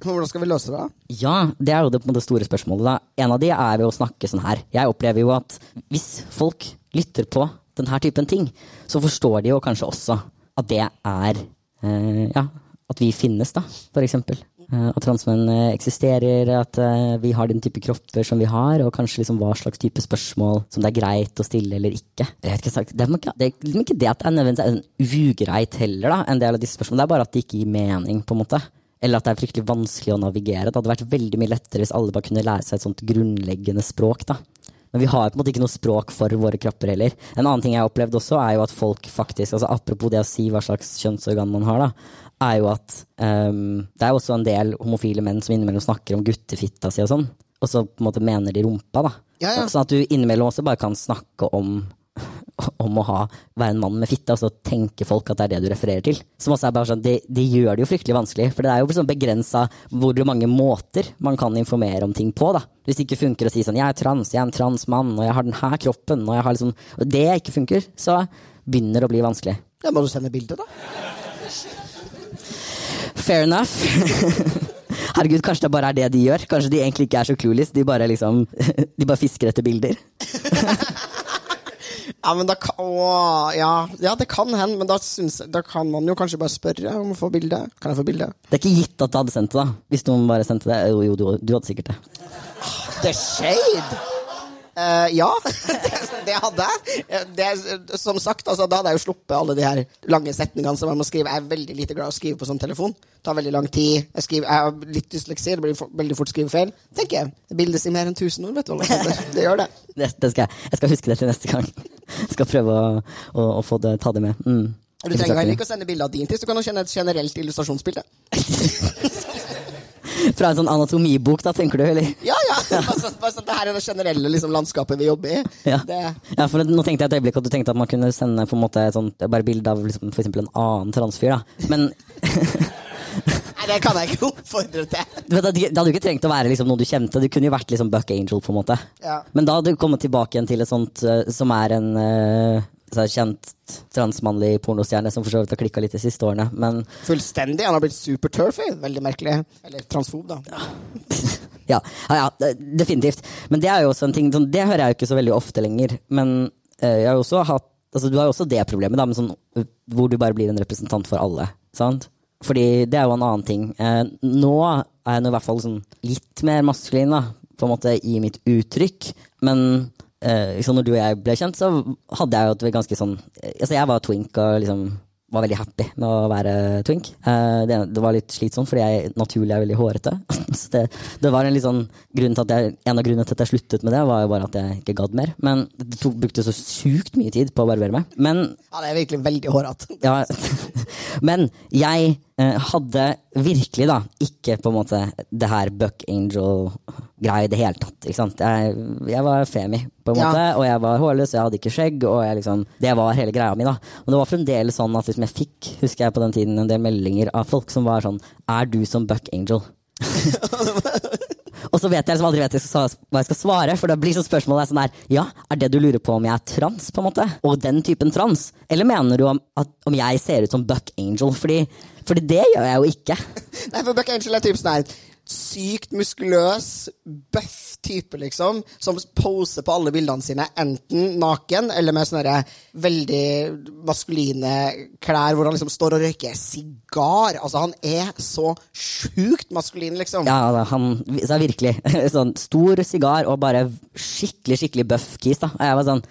Speaker 2: Hvordan skal vi løse det?
Speaker 3: Ja, det er jo det, det store spørsmålet. da. En av de er ved å snakke sånn her. Jeg opplever jo at hvis folk lytter på denne typen ting, så forstår de jo kanskje også at det er eh, Ja, at vi finnes, da, for eksempel. Eh, at transmenn eh, eksisterer, at eh, vi har den type kropper som vi har, og kanskje liksom hva slags type spørsmål som det er greit å stille eller ikke. Det er ikke det, er ikke det at det er nødvendigvis ugreit heller, da, en del av disse spørsmålene. Det er bare at det ikke gir mening, på en måte. Eller at det er fryktelig vanskelig å navigere. Det hadde vært veldig mye lettere hvis alle bare kunne lære seg et sånt grunnleggende språk. da. Men vi har på en måte ikke noe språk for våre kropper heller. En annen ting jeg har opplevd også, er jo at folk faktisk, altså apropos det å si hva slags kjønnsorgan man har, da, er jo at um, det er jo også en del homofile menn som innimellom snakker om guttefitta si og sånn, og så på en måte mener de rumpa, da.
Speaker 2: Ja, ja.
Speaker 3: Sånn at du innimellom også bare kan snakke om om å ha, være en mann med fitte, og så tenker folk at det er det du refererer til. Som også er bare sånn, det, de gjør det jo fryktelig vanskelig, for det er jo sånn begrensa hvor mange måter man kan informere om ting på. da. Hvis det ikke funker å si sånn 'jeg er trans, jeg er en trans mann, og jeg har den her kroppen', og jeg har liksom og det ikke funker, så begynner det å bli vanskelig.
Speaker 2: Ja, Må du sende bilde, da?
Speaker 3: Fair enough. Herregud, kanskje det bare er det de gjør. Kanskje de egentlig ikke er så clueless. De bare liksom, de bare fisker etter bilder.
Speaker 2: Ja, men da kan, å, ja, ja, det kan hende, men da, synes, da kan man jo kanskje bare spørre om å få bilde. Kan jeg få bilde?
Speaker 3: Det er ikke gitt at du hadde sendt det, da. Hvis noen bare sendte det. Jo, jo, du, du hadde sikkert det.
Speaker 2: The Shade! Eh, ja, det, det hadde jeg. Det, som sagt, altså, da hadde jeg jo sluppet alle de her lange setningene som jeg må skrive. Jeg er veldig lite glad i å skrive på sånn telefon. Det tar veldig lang tid. Jeg, skriver, jeg har litt dysleksi, det blir for, veldig fort skrivefeil. Tenker jeg. Det bildes i mer enn 1000 ord, vet du. Det, Det gjør det.
Speaker 3: Det, det skal jeg. jeg skal huske det til neste gang. Jeg skal prøve å, å, å få det, ta det med. Mm.
Speaker 2: Du trenger heller ikke å sende bilde av din tiss, du kan jo kjenne et generelt illustrasjonsbilde.
Speaker 3: Fra en sånn anatomibok, da, tenker du? Eller?
Speaker 2: Ja, ja. Bare sånn, bare sånn, det her er det generelle liksom, landskapet vi jobber i.
Speaker 3: Ja. Ja, for Nå tenkte jeg et øyeblikk at du tenkte at man kunne sende på en måte et sånt, bare bilde av liksom, eksempel en annen transfyr. da. Men
Speaker 2: nei, det kan jeg ikke oppfordre til.
Speaker 3: du vet, det hadde jo ikke trengt å være liksom, noe du kjente. Du kunne jo vært liksom Buck Angel. på en måte.
Speaker 2: Ja.
Speaker 3: Men da hadde du kommet tilbake igjen til et sånt eh, som er en eh, så kjent transmannlig pornostjerne som for så vidt har klikka litt de siste årene. Men
Speaker 2: Fullstendig. Han har blitt superturfy. Veldig merkelig. Eller transfob, da.
Speaker 3: ja, ja, ja, definitivt. Men det er jo også en ting Det hører jeg jo ikke så veldig ofte lenger. Men eh, jeg har jo også hatt altså, Du har jo også det problemet, da, med sånn, eh, hvor du bare blir en representant for alle. Sant? Fordi det er jo en annen ting. Eh, nå er jeg nå i hvert fall sånn litt mer maskulin, da, på en måte, i mitt uttrykk. Men eh, når du og jeg ble kjent, så hadde jeg jo et ganske sånn Altså, jeg var twink og liksom var veldig happy med å være twink. Eh, det, det var litt slitsomt, fordi jeg naturlig er veldig hårete. Så det, det var en litt sånn grunn til at jeg, En av grunnene til at jeg sluttet med det, var jo bare at jeg ikke gadd mer. Men det tok, brukte så sjukt mye tid på å barbere meg. Men
Speaker 2: Ja, det er virkelig veldig hårete.
Speaker 3: ja, men jeg hadde virkelig da ikke på en måte det her Buck Angel-greia i det hele tatt. Ikke sant? Jeg, jeg var femi, på en
Speaker 2: Ja.
Speaker 3: måte, og jeg var hårløs, jeg hadde ikke skjegg. og jeg liksom, Det var hele greia mi. da. Og det var fremdeles sånn at liksom jeg fikk husker jeg på den tiden, en del meldinger av folk som var sånn Er du som Buck Angel? Og så vet jeg liksom aldri vet jeg skal, hva jeg skal svare, for det blir sånn spørsmålet sånn der Ja, er det du lurer på om jeg er trans, på en måte? Og den typen trans? Eller mener du om, at, om jeg ser ut som Buck Angel? Fordi, fordi det gjør jeg jo ikke.
Speaker 2: Nei, for Buck Angel er typ sånn her sykt muskuløs, bøff type, liksom, som poser på alle bildene sine, enten naken eller med sånne veldig maskuline klær hvor han liksom står og røyker sigar. Altså, han er så sjukt maskulin, liksom.
Speaker 3: Ja, han er virkelig sånn stor sigar og bare skikkelig, skikkelig buff kis, da. Og jeg var sånn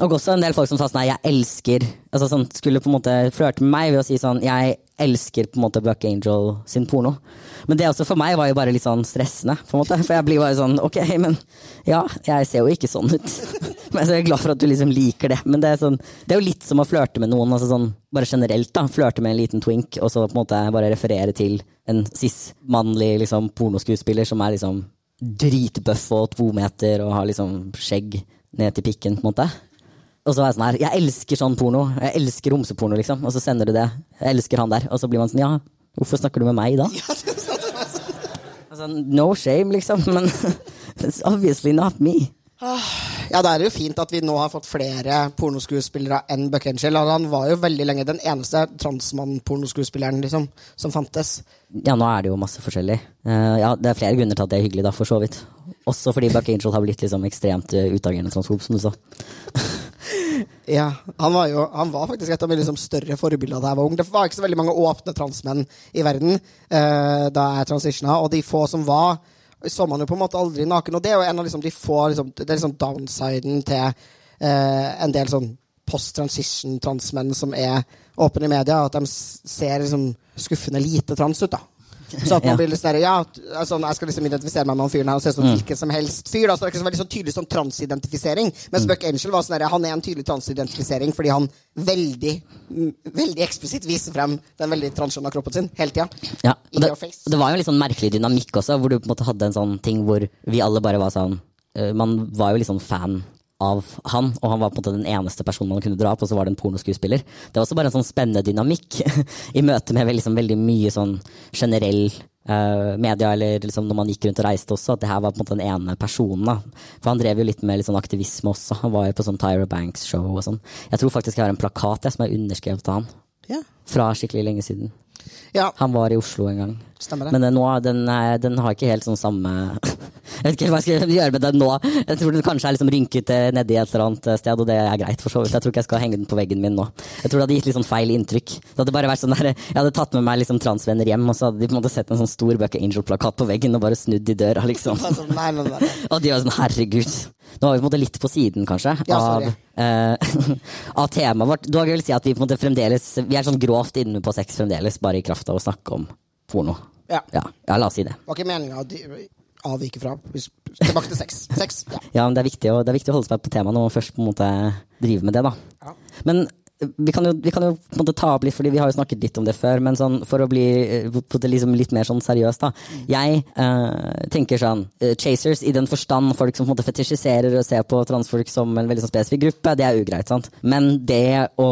Speaker 3: og også en del folk som sa sånn nei, jeg elsker altså sånn, Skulle på en måte flørte med meg ved å si sånn Jeg elsker på en måte Buck Angel sin porno. Men det også for meg var jo bare litt sånn stressende. på en måte For jeg blir bare sånn Ok, men ja, jeg ser jo ikke sånn ut. Men så er jeg glad for at du liksom liker det. Men det er, sånn, det er jo litt som å flørte med noen. altså sånn Bare generelt, da. Flørte med en liten twink, og så på en måte bare referere til en cis-mannlig liksom, pornoskuespiller som er liksom dritbøff og to meter og har liksom skjegg ned til pikken, på en måte. Og så er jeg sånn her, jeg elsker sånn porno. Jeg elsker homseporno, liksom. Og så sender du det. Jeg elsker han der. Og så blir man sånn, ja, hvorfor snakker du med meg da? Altså, no shame, liksom. Men it's obviously not me.
Speaker 2: Ja, da er det jo fint at vi nå har fått flere pornoskuespillere enn Buck Angel. Altså, Han var jo veldig lenge den eneste transmann-pornoskuespilleren liksom, som fantes.
Speaker 3: Ja, nå er det jo masse forskjellig. Uh, ja, det er flere grunner til at det er hyggelig, da, for så vidt. Også fordi Buck Angel har blitt liksom ekstremt uh, utagerende transfob, som du sa.
Speaker 2: Ja, han var jo han var faktisk et av mine liksom, større forbilder da jeg var ung. Det var ikke så veldig mange åpne transmenn i verden uh, da jeg transitiona, og de få som var, så man jo på en måte aldri naken. Og det er jo en av liksom, de få liksom, Det er liksom downsiden til uh, en del sånn post-transition-transmenn som er åpne i media, at de ser liksom skuffende lite trans ut, da. Så at man
Speaker 3: Ja.
Speaker 2: blir litt sånn ja, altså, Jeg skal liksom identifisere meg med han fyren her og se ut som hvilken som helst fyr. Da, så det er ikke så veldig sånn tydelig sånn transidentifisering. Mens Buck Angel var sånn der, han er en tydelig transidentifisering fordi han veldig mm, veldig eksplisitt viser frem den veldig transkjønna kroppen sin hele tida.
Speaker 3: Ja, det, det var jo en litt sånn merkelig dynamikk også, hvor du på en måte hadde en sånn ting hvor vi alle bare var sånn eh, Man var jo litt sånn fan av han, og han var på en måte den eneste personen man kunne dra på, og så var det en pornoskuespiller. Det var også bare en sånn spennende dynamikk i møte med liksom veldig mye sånn generell eh, media, eller liksom når man gikk rundt og reiste også, at det her var på en måte den ene personen. da. For han drev jo litt med litt sånn aktivisme også. Han var jo på sånn Tyra Banks-show og sånn. Jeg tror faktisk jeg har en plakat jeg, som er underskrevet av han,
Speaker 2: Ja.
Speaker 3: fra skikkelig lenge siden.
Speaker 2: Ja,
Speaker 3: Han var i Oslo en gang.
Speaker 2: stemmer det.
Speaker 3: Men den, nå, den, den har ikke helt sånn samme Jeg vet ikke helt hva jeg skal gjøre med den nå. Jeg tror den kanskje er liksom rynkete nedi et eller annet sted, og det er greit. for så vidt. Jeg tror ikke jeg skal henge den på veggen min nå. Jeg tror det hadde gitt litt sånn feil inntrykk. Det hadde bare vært sånn der, Jeg hadde tatt med meg liksom transvenner hjem, og så hadde de på en måte sett en sånn stor Buck Angel-plakat på veggen og bare snudd i døra, liksom.
Speaker 2: altså, nei, nei, nei.
Speaker 3: Og de var sånn, herregud. Nå var vi på en måte litt på siden, kanskje,
Speaker 2: Ja,
Speaker 3: av, eh, av temaet vårt. Du vil vel si at vi på en måte fremdeles Vi er sånn grovt inne på sex fremdeles, bare i kraft av å snakke om porno.
Speaker 2: Ja.
Speaker 3: Ja, ja la oss si det.
Speaker 2: Det var ikke meninga å avvike fra. Tilbake til sex. Sex, ja.
Speaker 3: Ja, men det er viktig å, det er viktig å holde seg på temaet når man først på en måte driver med det, da.
Speaker 2: Ja.
Speaker 3: Men vi kan, jo, vi kan jo på en måte ta opp litt, fordi vi har jo snakket litt om det før, men sånn, for å bli eh, på det liksom litt mer sånn seriøst, da. Jeg eh, tenker sånn eh, Chasers i den forstand folk som på en måte fetisjiserer og ser på transfolk som en veldig sånn spesifikk gruppe, det er ugreit, sant. Men det å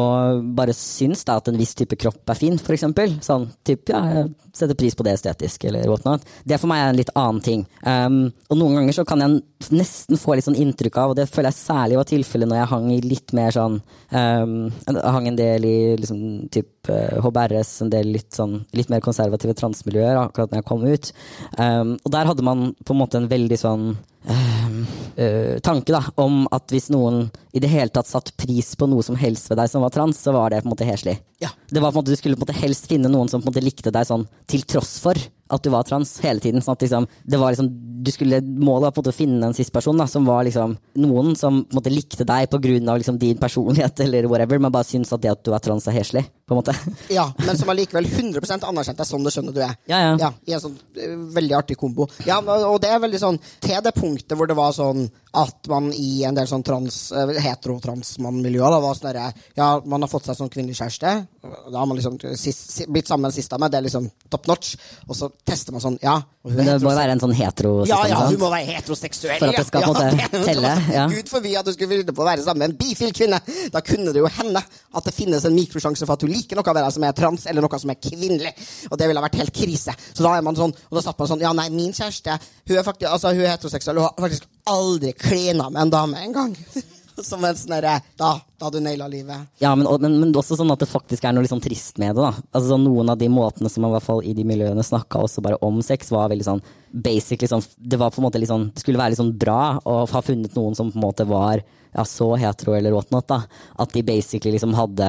Speaker 3: bare synes da at en viss type kropp er fin, for eksempel, sånn typ, ja, jeg setter pris på det estetisk, eller whatnot, det for meg er en litt annen ting. Um, og noen ganger så kan jeg nesten få litt sånn inntrykk av, og det føler jeg særlig var tilfellet når jeg hang i litt mer sånn um, hang en del i liksom, typ, HBRS, en del litt, sånn, litt mer konservative transmiljøer akkurat når jeg kom ut. Um, og der hadde man på en måte en veldig sånn um, uh, tanke da, om at hvis noen i det hele tatt satt pris på noe som helst ved deg som var trans, så var det på en måte heslig.
Speaker 2: Ja.
Speaker 3: Det var på en måte, Du skulle på en måte helst finne noen som på en måte likte deg sånn til tross for at du var trans hele tiden. sånn at liksom, det var liksom, du skulle Målet var på en måte å finne en cis-person som var liksom noen som på en måte likte deg av liksom din personlighet, eller whatever, men bare syntes at det at du er trans er heslig. På en måte.
Speaker 2: Ja, men som allikevel 100% anerkjent deg sånn det skjønner du er.
Speaker 3: Ja, ja.
Speaker 2: I en sånn eh, veldig artig kombo. Ja, og det er veldig sånn til det punktet hvor det var sånn at man i en del sånn trans, eh, hetero-transmann-miljøer var sånn derre Ja, man har fått seg sånn kvinnelig kjæreste. Da har man liksom sist, blitt sammen sist av meg. det er liksom top notch. Og så tester man sånn Ja, hun er
Speaker 3: Det må være en sånn hetero
Speaker 2: ja, ja, hun må være heteroseksuell.
Speaker 3: For at det skal
Speaker 2: ja,
Speaker 3: på en måte telle, ja.
Speaker 2: Gud forby at du skulle finne på å være sammen med en bifil kvinne. Da kunne det jo hende at det finnes en mikrosjanse for at du liker noe ved deg som er trans, eller noe som er kvinnelig. Og det ville vært helt krise. Så da er man sånn, og da satt man sånn Ja, nei, min kjæreste hun er faktisk, altså, hun er heteroseksuell. Hun har faktisk aldri klina med en dame engang. Som en sånn derre Da, da du naila livet.
Speaker 3: Ja, men, men, men også sånn at det faktisk er noe sånn trist med det. da. Altså sånn, Noen av de måtene som man i hvert fall i de miljøene snakka også bare om sex, var veldig sånn basically sånn Det var på en måte litt sånn, det skulle være litt sånn bra å ha funnet noen som på en måte var ja, så hetero eller whatnot. da. At de basically liksom hadde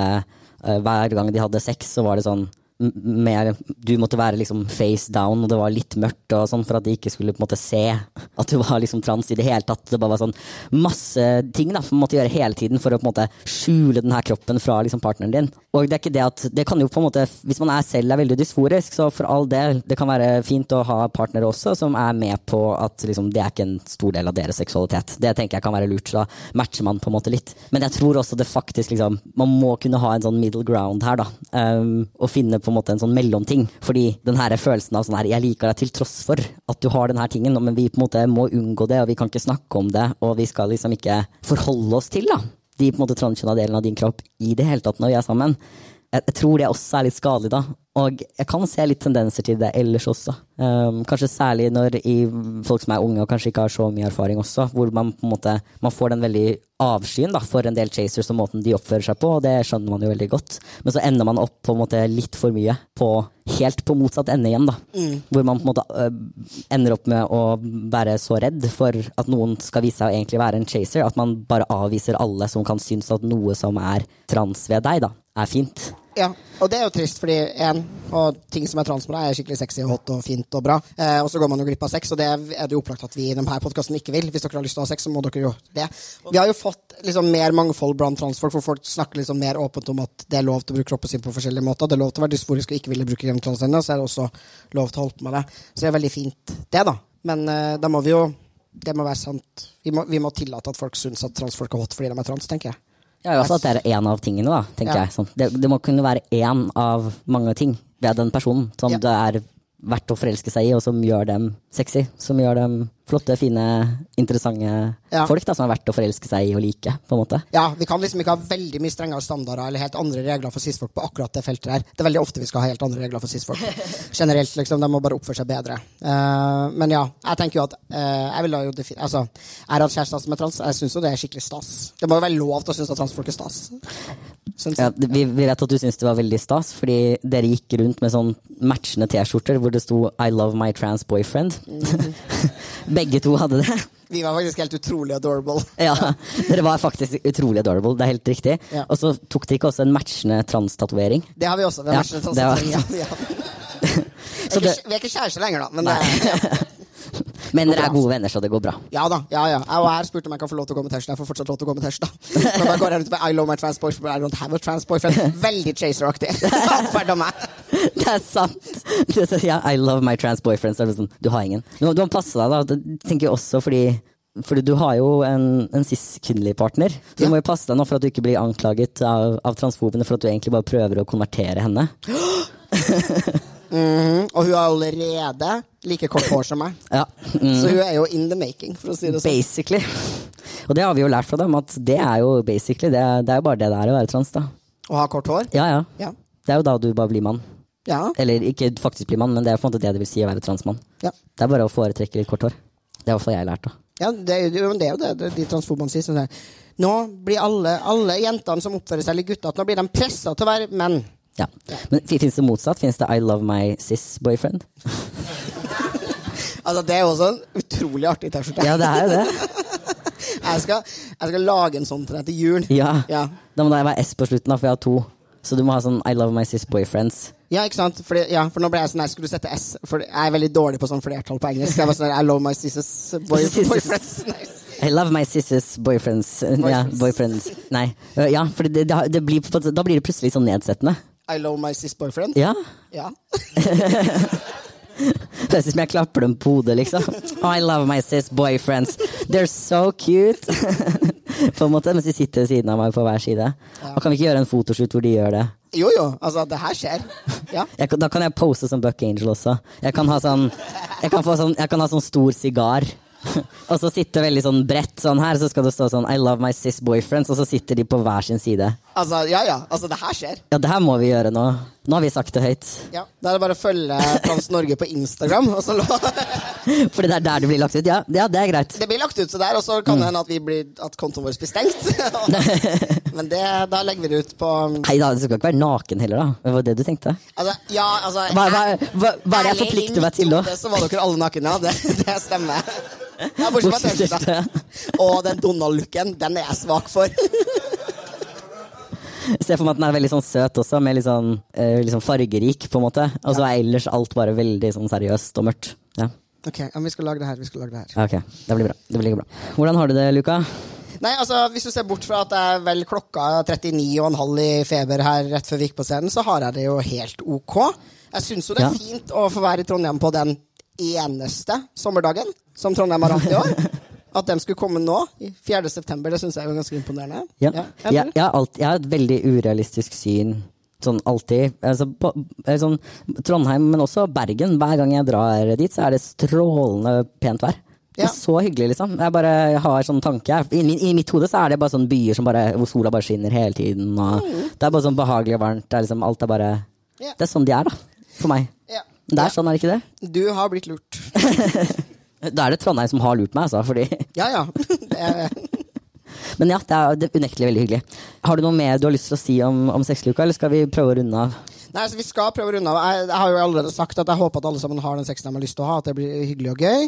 Speaker 3: Hver gang de hadde sex, så var det sånn mer, Du måtte være liksom face down, og det var litt mørkt og sånn for at de ikke skulle på en måte se at du var liksom trans i det hele tatt. Det bare var sånn masse ting da, man måtte gjøre hele tiden for å på en måte skjule den her kroppen fra liksom partneren din. Og det er ikke det at det kan jo på en måte, Hvis man er selv er veldig dysforisk, så for all del, det kan være fint å ha partnere også som er med på at liksom, det er ikke en stor del av deres seksualitet. Det tenker jeg kan være lurt, så da matcher man på en måte litt. Men jeg tror også det faktisk liksom, man må kunne ha en sånn middle ground her, da. Um, og finne på en måte en sånn mellomting. Fordi den her følelsen av sånn her, jeg liker deg til tross for at du har den her tingen, men vi på en måte må unngå det, og vi kan ikke snakke om det, og vi skal liksom ikke forholde oss til da, de på en måte transkjønna delen av din kropp i det hele tatt når vi er sammen. Jeg, jeg tror det også er litt skadelig, da. Og jeg kan se litt tendenser til det ellers også. Um, kanskje særlig når i folk som er unge og kanskje ikke har så mye erfaring også, hvor man på en måte man får den veldig avskyen da, for en del chasers og måten de oppfører seg på, og det skjønner man jo veldig godt. Men så ender man opp på en måte litt for mye på helt på motsatt ende igjen, da. Hvor man på en måte uh, ender opp med å være så redd for at noen skal vise seg å egentlig være en chaser, at man bare avviser alle som kan synes at noe som er trans ved deg, da, er fint.
Speaker 2: Ja, og det er jo trist, fordi en, og ting som er trans med deg, er skikkelig sexy og hot og fint og bra. Eh, og så går man jo glipp av sex, og det er det jo opplagt at vi i denne podkasten ikke vil. Hvis dere har lyst til å ha sex, så må dere jo det. Vi har jo fått liksom mer mangfold blant transfolk, for folk snakker liksom mer åpent om at det er lov til å bruke kroppen sin på forskjellige måter. Det er lov til å være dysforisk og ikke ville bruke genitaliene, så er det også lov til å holde på med det. Så det er veldig fint, det, da. Men eh, da må vi jo Det må være sant. Vi må, vi må tillate at folk syns at transfolk er hot fordi de er trans, tenker jeg.
Speaker 3: Ja, også at det er én av tingene, da, tenker
Speaker 2: Ja.
Speaker 3: jeg. Sånn. Det, det må kunne være én av mange ting ved den personen som
Speaker 2: Ja.
Speaker 3: det er verdt å forelske seg i, og som gjør dem sexy. Som gjør dem flotte, fine, interessante
Speaker 2: Ja.
Speaker 3: folk da, som er verdt å forelske seg i og like. på en måte.
Speaker 2: Ja, Vi kan liksom ikke ha veldig mye strengere standarder eller helt andre regler for cis-folk på akkurat det feltet her. Det er veldig ofte vi skal ha helt andre regler for cis-folk. Generelt, liksom. De må bare oppføre seg bedre. Uh, men ja, jeg tenker jo at uh, Jeg vil jo defin altså, Jeg har hatt kjærester som er trans. Jeg syns jo det er skikkelig stas. Det må jo være lov til å synes at transfolk er stas.
Speaker 3: Ja, vi, vi vet at du syns det var veldig stas, fordi dere gikk rundt med sånn matchende T-skjorter hvor det sto 'I love my trans boyfriend'. Begge to hadde det.
Speaker 2: Vi var faktisk helt utrolig adorable.
Speaker 3: Ja, Dere var faktisk utrolig adorable, det er helt riktig.
Speaker 2: Ja.
Speaker 3: Og så tok dere ikke også en matchende trans-tatovering.
Speaker 2: Det har vi også. Vi,
Speaker 3: Ja,
Speaker 2: har vært
Speaker 3: det var-
Speaker 2: ja, ja.
Speaker 3: Så
Speaker 2: Vi er
Speaker 3: det-
Speaker 2: ikke- vi er ikke kjærester lenger, da. Men det, ja.
Speaker 3: Men dere er gode venner, så det går bra.
Speaker 2: Ja da. ja, ja. Jeg og her spurte om jeg kan få lov til å gå med T-skjorte. Jeg får fortsatt lov til å gå med T-skjorte. Så jeg går her rundt med I love my trans boyfriend, but I don't have a trans boyfriend. Veldig chaser-aktig. Atferd av meg.
Speaker 3: Det er sant! Er, ja, I love my trans boyfriend. Sånn, du har ingen. Du, du må passe deg, da. Det tenker jeg også fordi fordi du har jo en, en cis-kvinnelig partner. Så
Speaker 2: Ja.
Speaker 3: du må jo passe deg nå for at du ikke blir anklaget av, av transfobene for at du egentlig bare prøver å konvertere henne.
Speaker 2: Mhm, Og hun har allerede like kort hår som meg.
Speaker 3: Ja, mm,
Speaker 2: Så hun er jo in the making, for å si det sånn.
Speaker 3: basically. Og det har vi jo lært fra dem, at det er jo basically Det, det er jo bare det det er å være trans, da.
Speaker 2: Å ha kort hår.
Speaker 3: Ja, ja.
Speaker 2: Ja.
Speaker 3: Det er jo da du bare blir mann.
Speaker 2: Ja.
Speaker 3: Eller ikke faktisk blir mann, men det er på en måte det det vil si å være transmann.
Speaker 2: ja.
Speaker 3: Det er bare å foretrekke litt kort hår. Det er i hvert fall jeg lært, da.
Speaker 2: Ja, det, er jo- det er jo det, det de transfobene sier. Sånn. Nå blir alle, alle jentene som oppfører seg litt guttete, nå blir de pressa til å være menn.
Speaker 3: Ja. Men fins det motsatt? Fins det I love my sis-boyfriend?
Speaker 2: Altså, Det er jo også en utrolig artig T-skjorte.
Speaker 3: Ja, det er jo det.
Speaker 2: Jeg, skal, jeg skal lage en sånn til deg til jul.
Speaker 3: Ja.
Speaker 2: Ja.
Speaker 3: Da må det være S på slutten, da, for jeg har to. Så du må ha sånn I love my sis-boyfriends.
Speaker 2: Ja, ikke sant? Fordi, ja, for nå ble jeg sånn, her, skulle du sette S, for jeg er veldig dårlig på sånn flertall på engelsk. Jeg var sånn, I love my sisters boy, boyfriends. Nei.
Speaker 3: I love my sisters boyfriends. Ja, boyfriends. Nei. Ja, for det, det, det blir, da blir det plutselig sånn nedsettende.
Speaker 2: I love my sis boyfriend.
Speaker 3: Ja.
Speaker 2: Ja.
Speaker 3: Det er som jeg klapper dem på hodet, liksom. Oh, I love my sis boyfriends. They're so cute. på en måte, Mens de sitter ved siden av meg på hver side. Og kan vi ikke gjøre en fotoshoot hvor de gjør det?
Speaker 2: Jo, jo. Altså, det her skjer. Ja.
Speaker 3: Jeg, da kan jeg pose som Buck Angel også. Jeg kan ha sånn Jeg kan, få sånn, jeg kan ha sånn stor sigar. og så sitte veldig sånn bredt sånn her, så skal det stå sånn I love my sis boyfriends, og så sitter de på hver sin side.
Speaker 2: Altså, ja, ja. Altså, det her skjer.
Speaker 3: Ja, det her må vi gjøre nå. Nå har vi sagt det høyt.
Speaker 2: Ja. Da er det bare å følge Trans Norge på Instagram. Og så
Speaker 3: Fordi det er der det blir lagt ut. Ja, ja det er greit.
Speaker 2: det blir lagt ut så der, og så kan det hende at, vi blir, at kontoen vår blir stengt. Men det, da legger vi det ut på
Speaker 3: Nei da, du skal ikke være naken heller, da. Det var det du tenkte?
Speaker 2: Altså, ja, altså
Speaker 3: Hva, hva, hva, hva er det jeg forplikter meg til nå?
Speaker 2: Så var dere alle nakne, ja. Det, det stemmer. Ja, bortsett fra T-skjorta. Og den Donald-looken, den er jeg svak for.
Speaker 3: Se for meg at den er veldig sånn søt også, med litt sånn, eh, litt sånn fargerik, på en måte. Og så er ellers alt bare veldig sånn seriøst og mørkt. Ja.
Speaker 2: Ok, ja, vi skal lage det her. vi skal lage det her
Speaker 3: Ok, det blir bra. Det blir bra. Hvordan har du det, Luka?
Speaker 2: Nei, altså, Hvis du ser bort fra at det er vel klokka 39,5 i feber her rett før vi gikk på scenen, så har jeg det jo helt ok. Jeg syns jo det er
Speaker 3: Ja.
Speaker 2: fint å få være i Trondheim på den eneste sommerdagen som Trondheim har hatt i år. At den skulle komme nå, i 4. september, det syns jeg er ganske imponerende.
Speaker 3: Ja.
Speaker 2: Ja,
Speaker 3: Jeg, jeg, har alt, jeg har et veldig urealistisk syn. Sånn alltid. Altså, på, eh, sånn, Trondheim, men også Bergen. Hver gang jeg drar dit, så er det strålende pent vær. Det
Speaker 2: Ja.
Speaker 3: så hyggelig, liksom. Jeg bare har sånn tanke. I, min- I mitt hode så er det bare sånne byer som bare, hvor sola bare skinner hele tiden. Og Det er bare sånn behagelig og varmt. Det er liksom, alt er bare
Speaker 2: yeah.
Speaker 3: Det er sånn de er, da. For meg. Yeah. Det
Speaker 2: er
Speaker 3: er sånn, er det ikke det?
Speaker 2: Du har blitt lurt.
Speaker 3: Da er det Trondheim som har lurt meg, altså. Fordi
Speaker 2: Ja, ja. Er,
Speaker 3: Men ja, det det er unektelig veldig hyggelig. Har du noe mer du har lyst til å si om, om sexluka, eller skal vi prøve å runde av?
Speaker 2: Nei, så Vi skal prøve å runde av. Jeg, jeg har jo allerede sagt at jeg håper at alle sammen har den sexen de har lyst til å ha. At det blir hyggelig og gøy.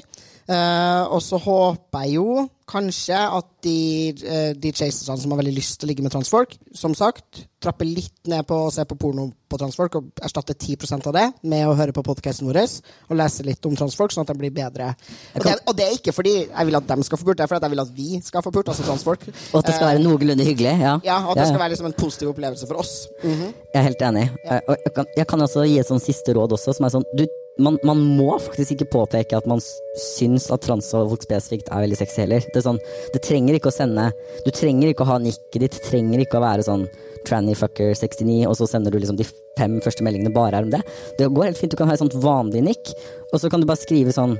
Speaker 2: Uh, og så håper jeg jo kanskje at de, uh, de chaserne som har veldig lyst til å ligge med transfolk, som sagt, trapper litt ned på å se på porno på transfolk og erstatter 10% av det med å høre på podkasten vår og lese litt om transfolk, sånn at de blir bedre. Og det, og det er ikke fordi jeg vil at dem skal få pult, det er fordi jeg vil at vi skal få pult, altså transfolk.
Speaker 3: Og at det skal være noenlunde hyggelig? Ja,
Speaker 2: Eh, Ja, og at det skal være liksom en positiv opplevelse for oss. Mhm.
Speaker 3: Jeg er helt enig. Ja. jeg, kan, jeg kan også gi et sånn siste råd også, som er sånn du, man, man må faktisk ikke påpeke at man syns at transfolk spesifikt er veldig sexy heller. Det, er sånn, det trenger ikke å sende Du trenger ikke å ha nikket ditt, trenger ikke å være sånn trannyfucker69, og så sender du liksom de fem første meldingene bare er om det. Det går helt fint. Du kan ha et sånt vanlig nikk, og så kan du bare skrive sånn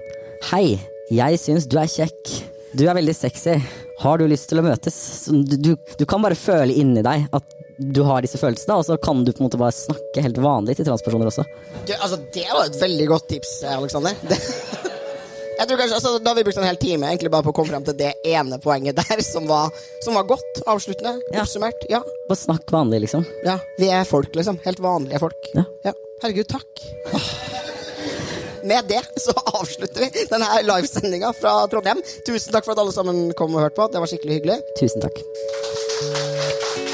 Speaker 3: Hei, jeg syns du er kjekk. Du er veldig sexy. Har du lyst til å møtes? Du, du, du kan bare føle inni deg at du har disse følelsene, og så kan du på en måte bare snakke helt vanlig til transpersoner også.
Speaker 2: Du, altså, det var et veldig godt tips, Aleksander. Jeg tror kanskje, altså, Da har vi brukt en hel time egentlig bare på å komme frem til det ene poenget der, som var, som var godt avsluttende.
Speaker 3: Ja.
Speaker 2: Oppsummert. Ja.
Speaker 3: Bare snakk vanlig, liksom.
Speaker 2: ja. Vi er folk, liksom. Helt vanlige folk.
Speaker 3: Ja.
Speaker 2: Herregud, takk. Med det så avslutter vi denne livesendinga fra Trondheim. Tusen takk for at alle sammen kom og hørte på. Det var skikkelig hyggelig.
Speaker 3: Tusen takk.